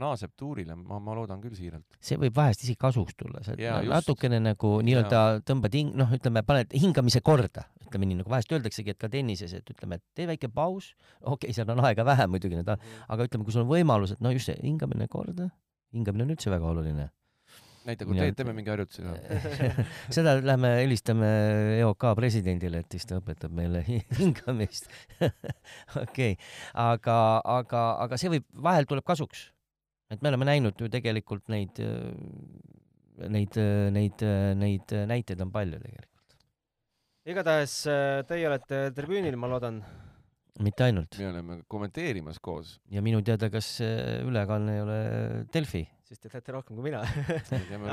[SPEAKER 4] naaseb tuurile, ma, ma loodan küll siiralt.
[SPEAKER 3] see võib vahest isegi kasuks tulla, sa ja, natukene just. nagu nii-öelda tõmbad hing-, noh, ütleme, paned hingamise korda, ütleme nii, nagu vahest öeldaksegi, et ka tennises, et ütleme, et tee väike paus, okei okay,, seal on aega vähe muidugi, need mm., aga ütleme, kui sul on võimalus, et no just see hingamine korda, hingamine on üldse väga oluline
[SPEAKER 4] näita, kui teed, teeme mingi harjutuse ka *laughs*
[SPEAKER 3] seda lähme helistame EOK presidendile, et siis ta õpetab meile hingamist *laughs* okei okay., aga, aga, aga see võib, vahel tuleb kasuks et me oleme näinud ju tegelikult neid, neid, neid, neid näiteid on palju tegelikult.
[SPEAKER 2] igatahes äh, teie olete tribüünil, ma loodan.
[SPEAKER 3] mitte ainult.
[SPEAKER 4] me oleme kommenteerimas koos.
[SPEAKER 3] ja minu teada, kas ülekanne ei ole Delfi?
[SPEAKER 2] Siis te teate rohkem kui mina.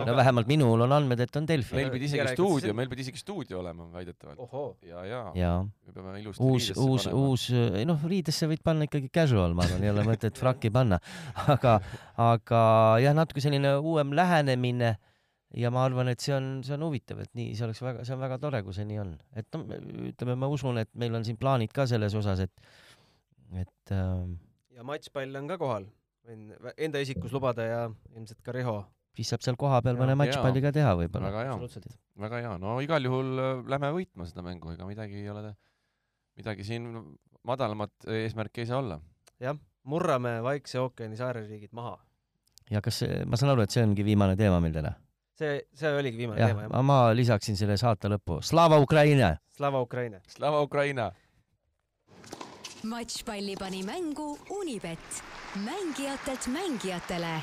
[SPEAKER 3] No vähemalt minul on andmed, et on Delfi.
[SPEAKER 4] meil pidi isegi stuudio, meil pidi isegi stuudio olema väidetavalt. ja, ja,
[SPEAKER 3] ja.
[SPEAKER 4] me peame ilusti
[SPEAKER 3] uus, uus, uus, noh, riidesse võid panna ikkagi casual, ma arvan, ei ole mõtet frakki panna, aga, aga jah, natuke selline uuem lähenemine ja ma arvan, et see on, see on huvitav, et nii, see oleks väga, see on väga tore, kui see nii on, et noh, ütleme, ma usun, et meil on siin plaanid ka selles osas, et, et äh,
[SPEAKER 2] ja matšpall on ka kohal võin enda isikus lubada ja ilmselt ka Riho.
[SPEAKER 3] siis saab seal kohapeal mõne matšpalli ka teha võib-olla.
[SPEAKER 4] väga hea, väga hea, no igal juhul äh, lähme võitma seda mängu, ega midagi ei ole, midagi siin madalamat eesmärki ei saa olla.
[SPEAKER 2] jah, murrame Vaikse ookeani saareriigid maha.
[SPEAKER 3] ja kas, ma saan aru, et see ongi viimane teema meil täna?
[SPEAKER 2] see, see oligi viimane ja, teema,
[SPEAKER 3] jah? ma lisaksin selle saate lõppu. Slava Ukraina!
[SPEAKER 2] Slava Ukraina!
[SPEAKER 4] Slava Ukraina!
[SPEAKER 1] Matšpalli pani mängu Unibet, mängijatelt mängijatele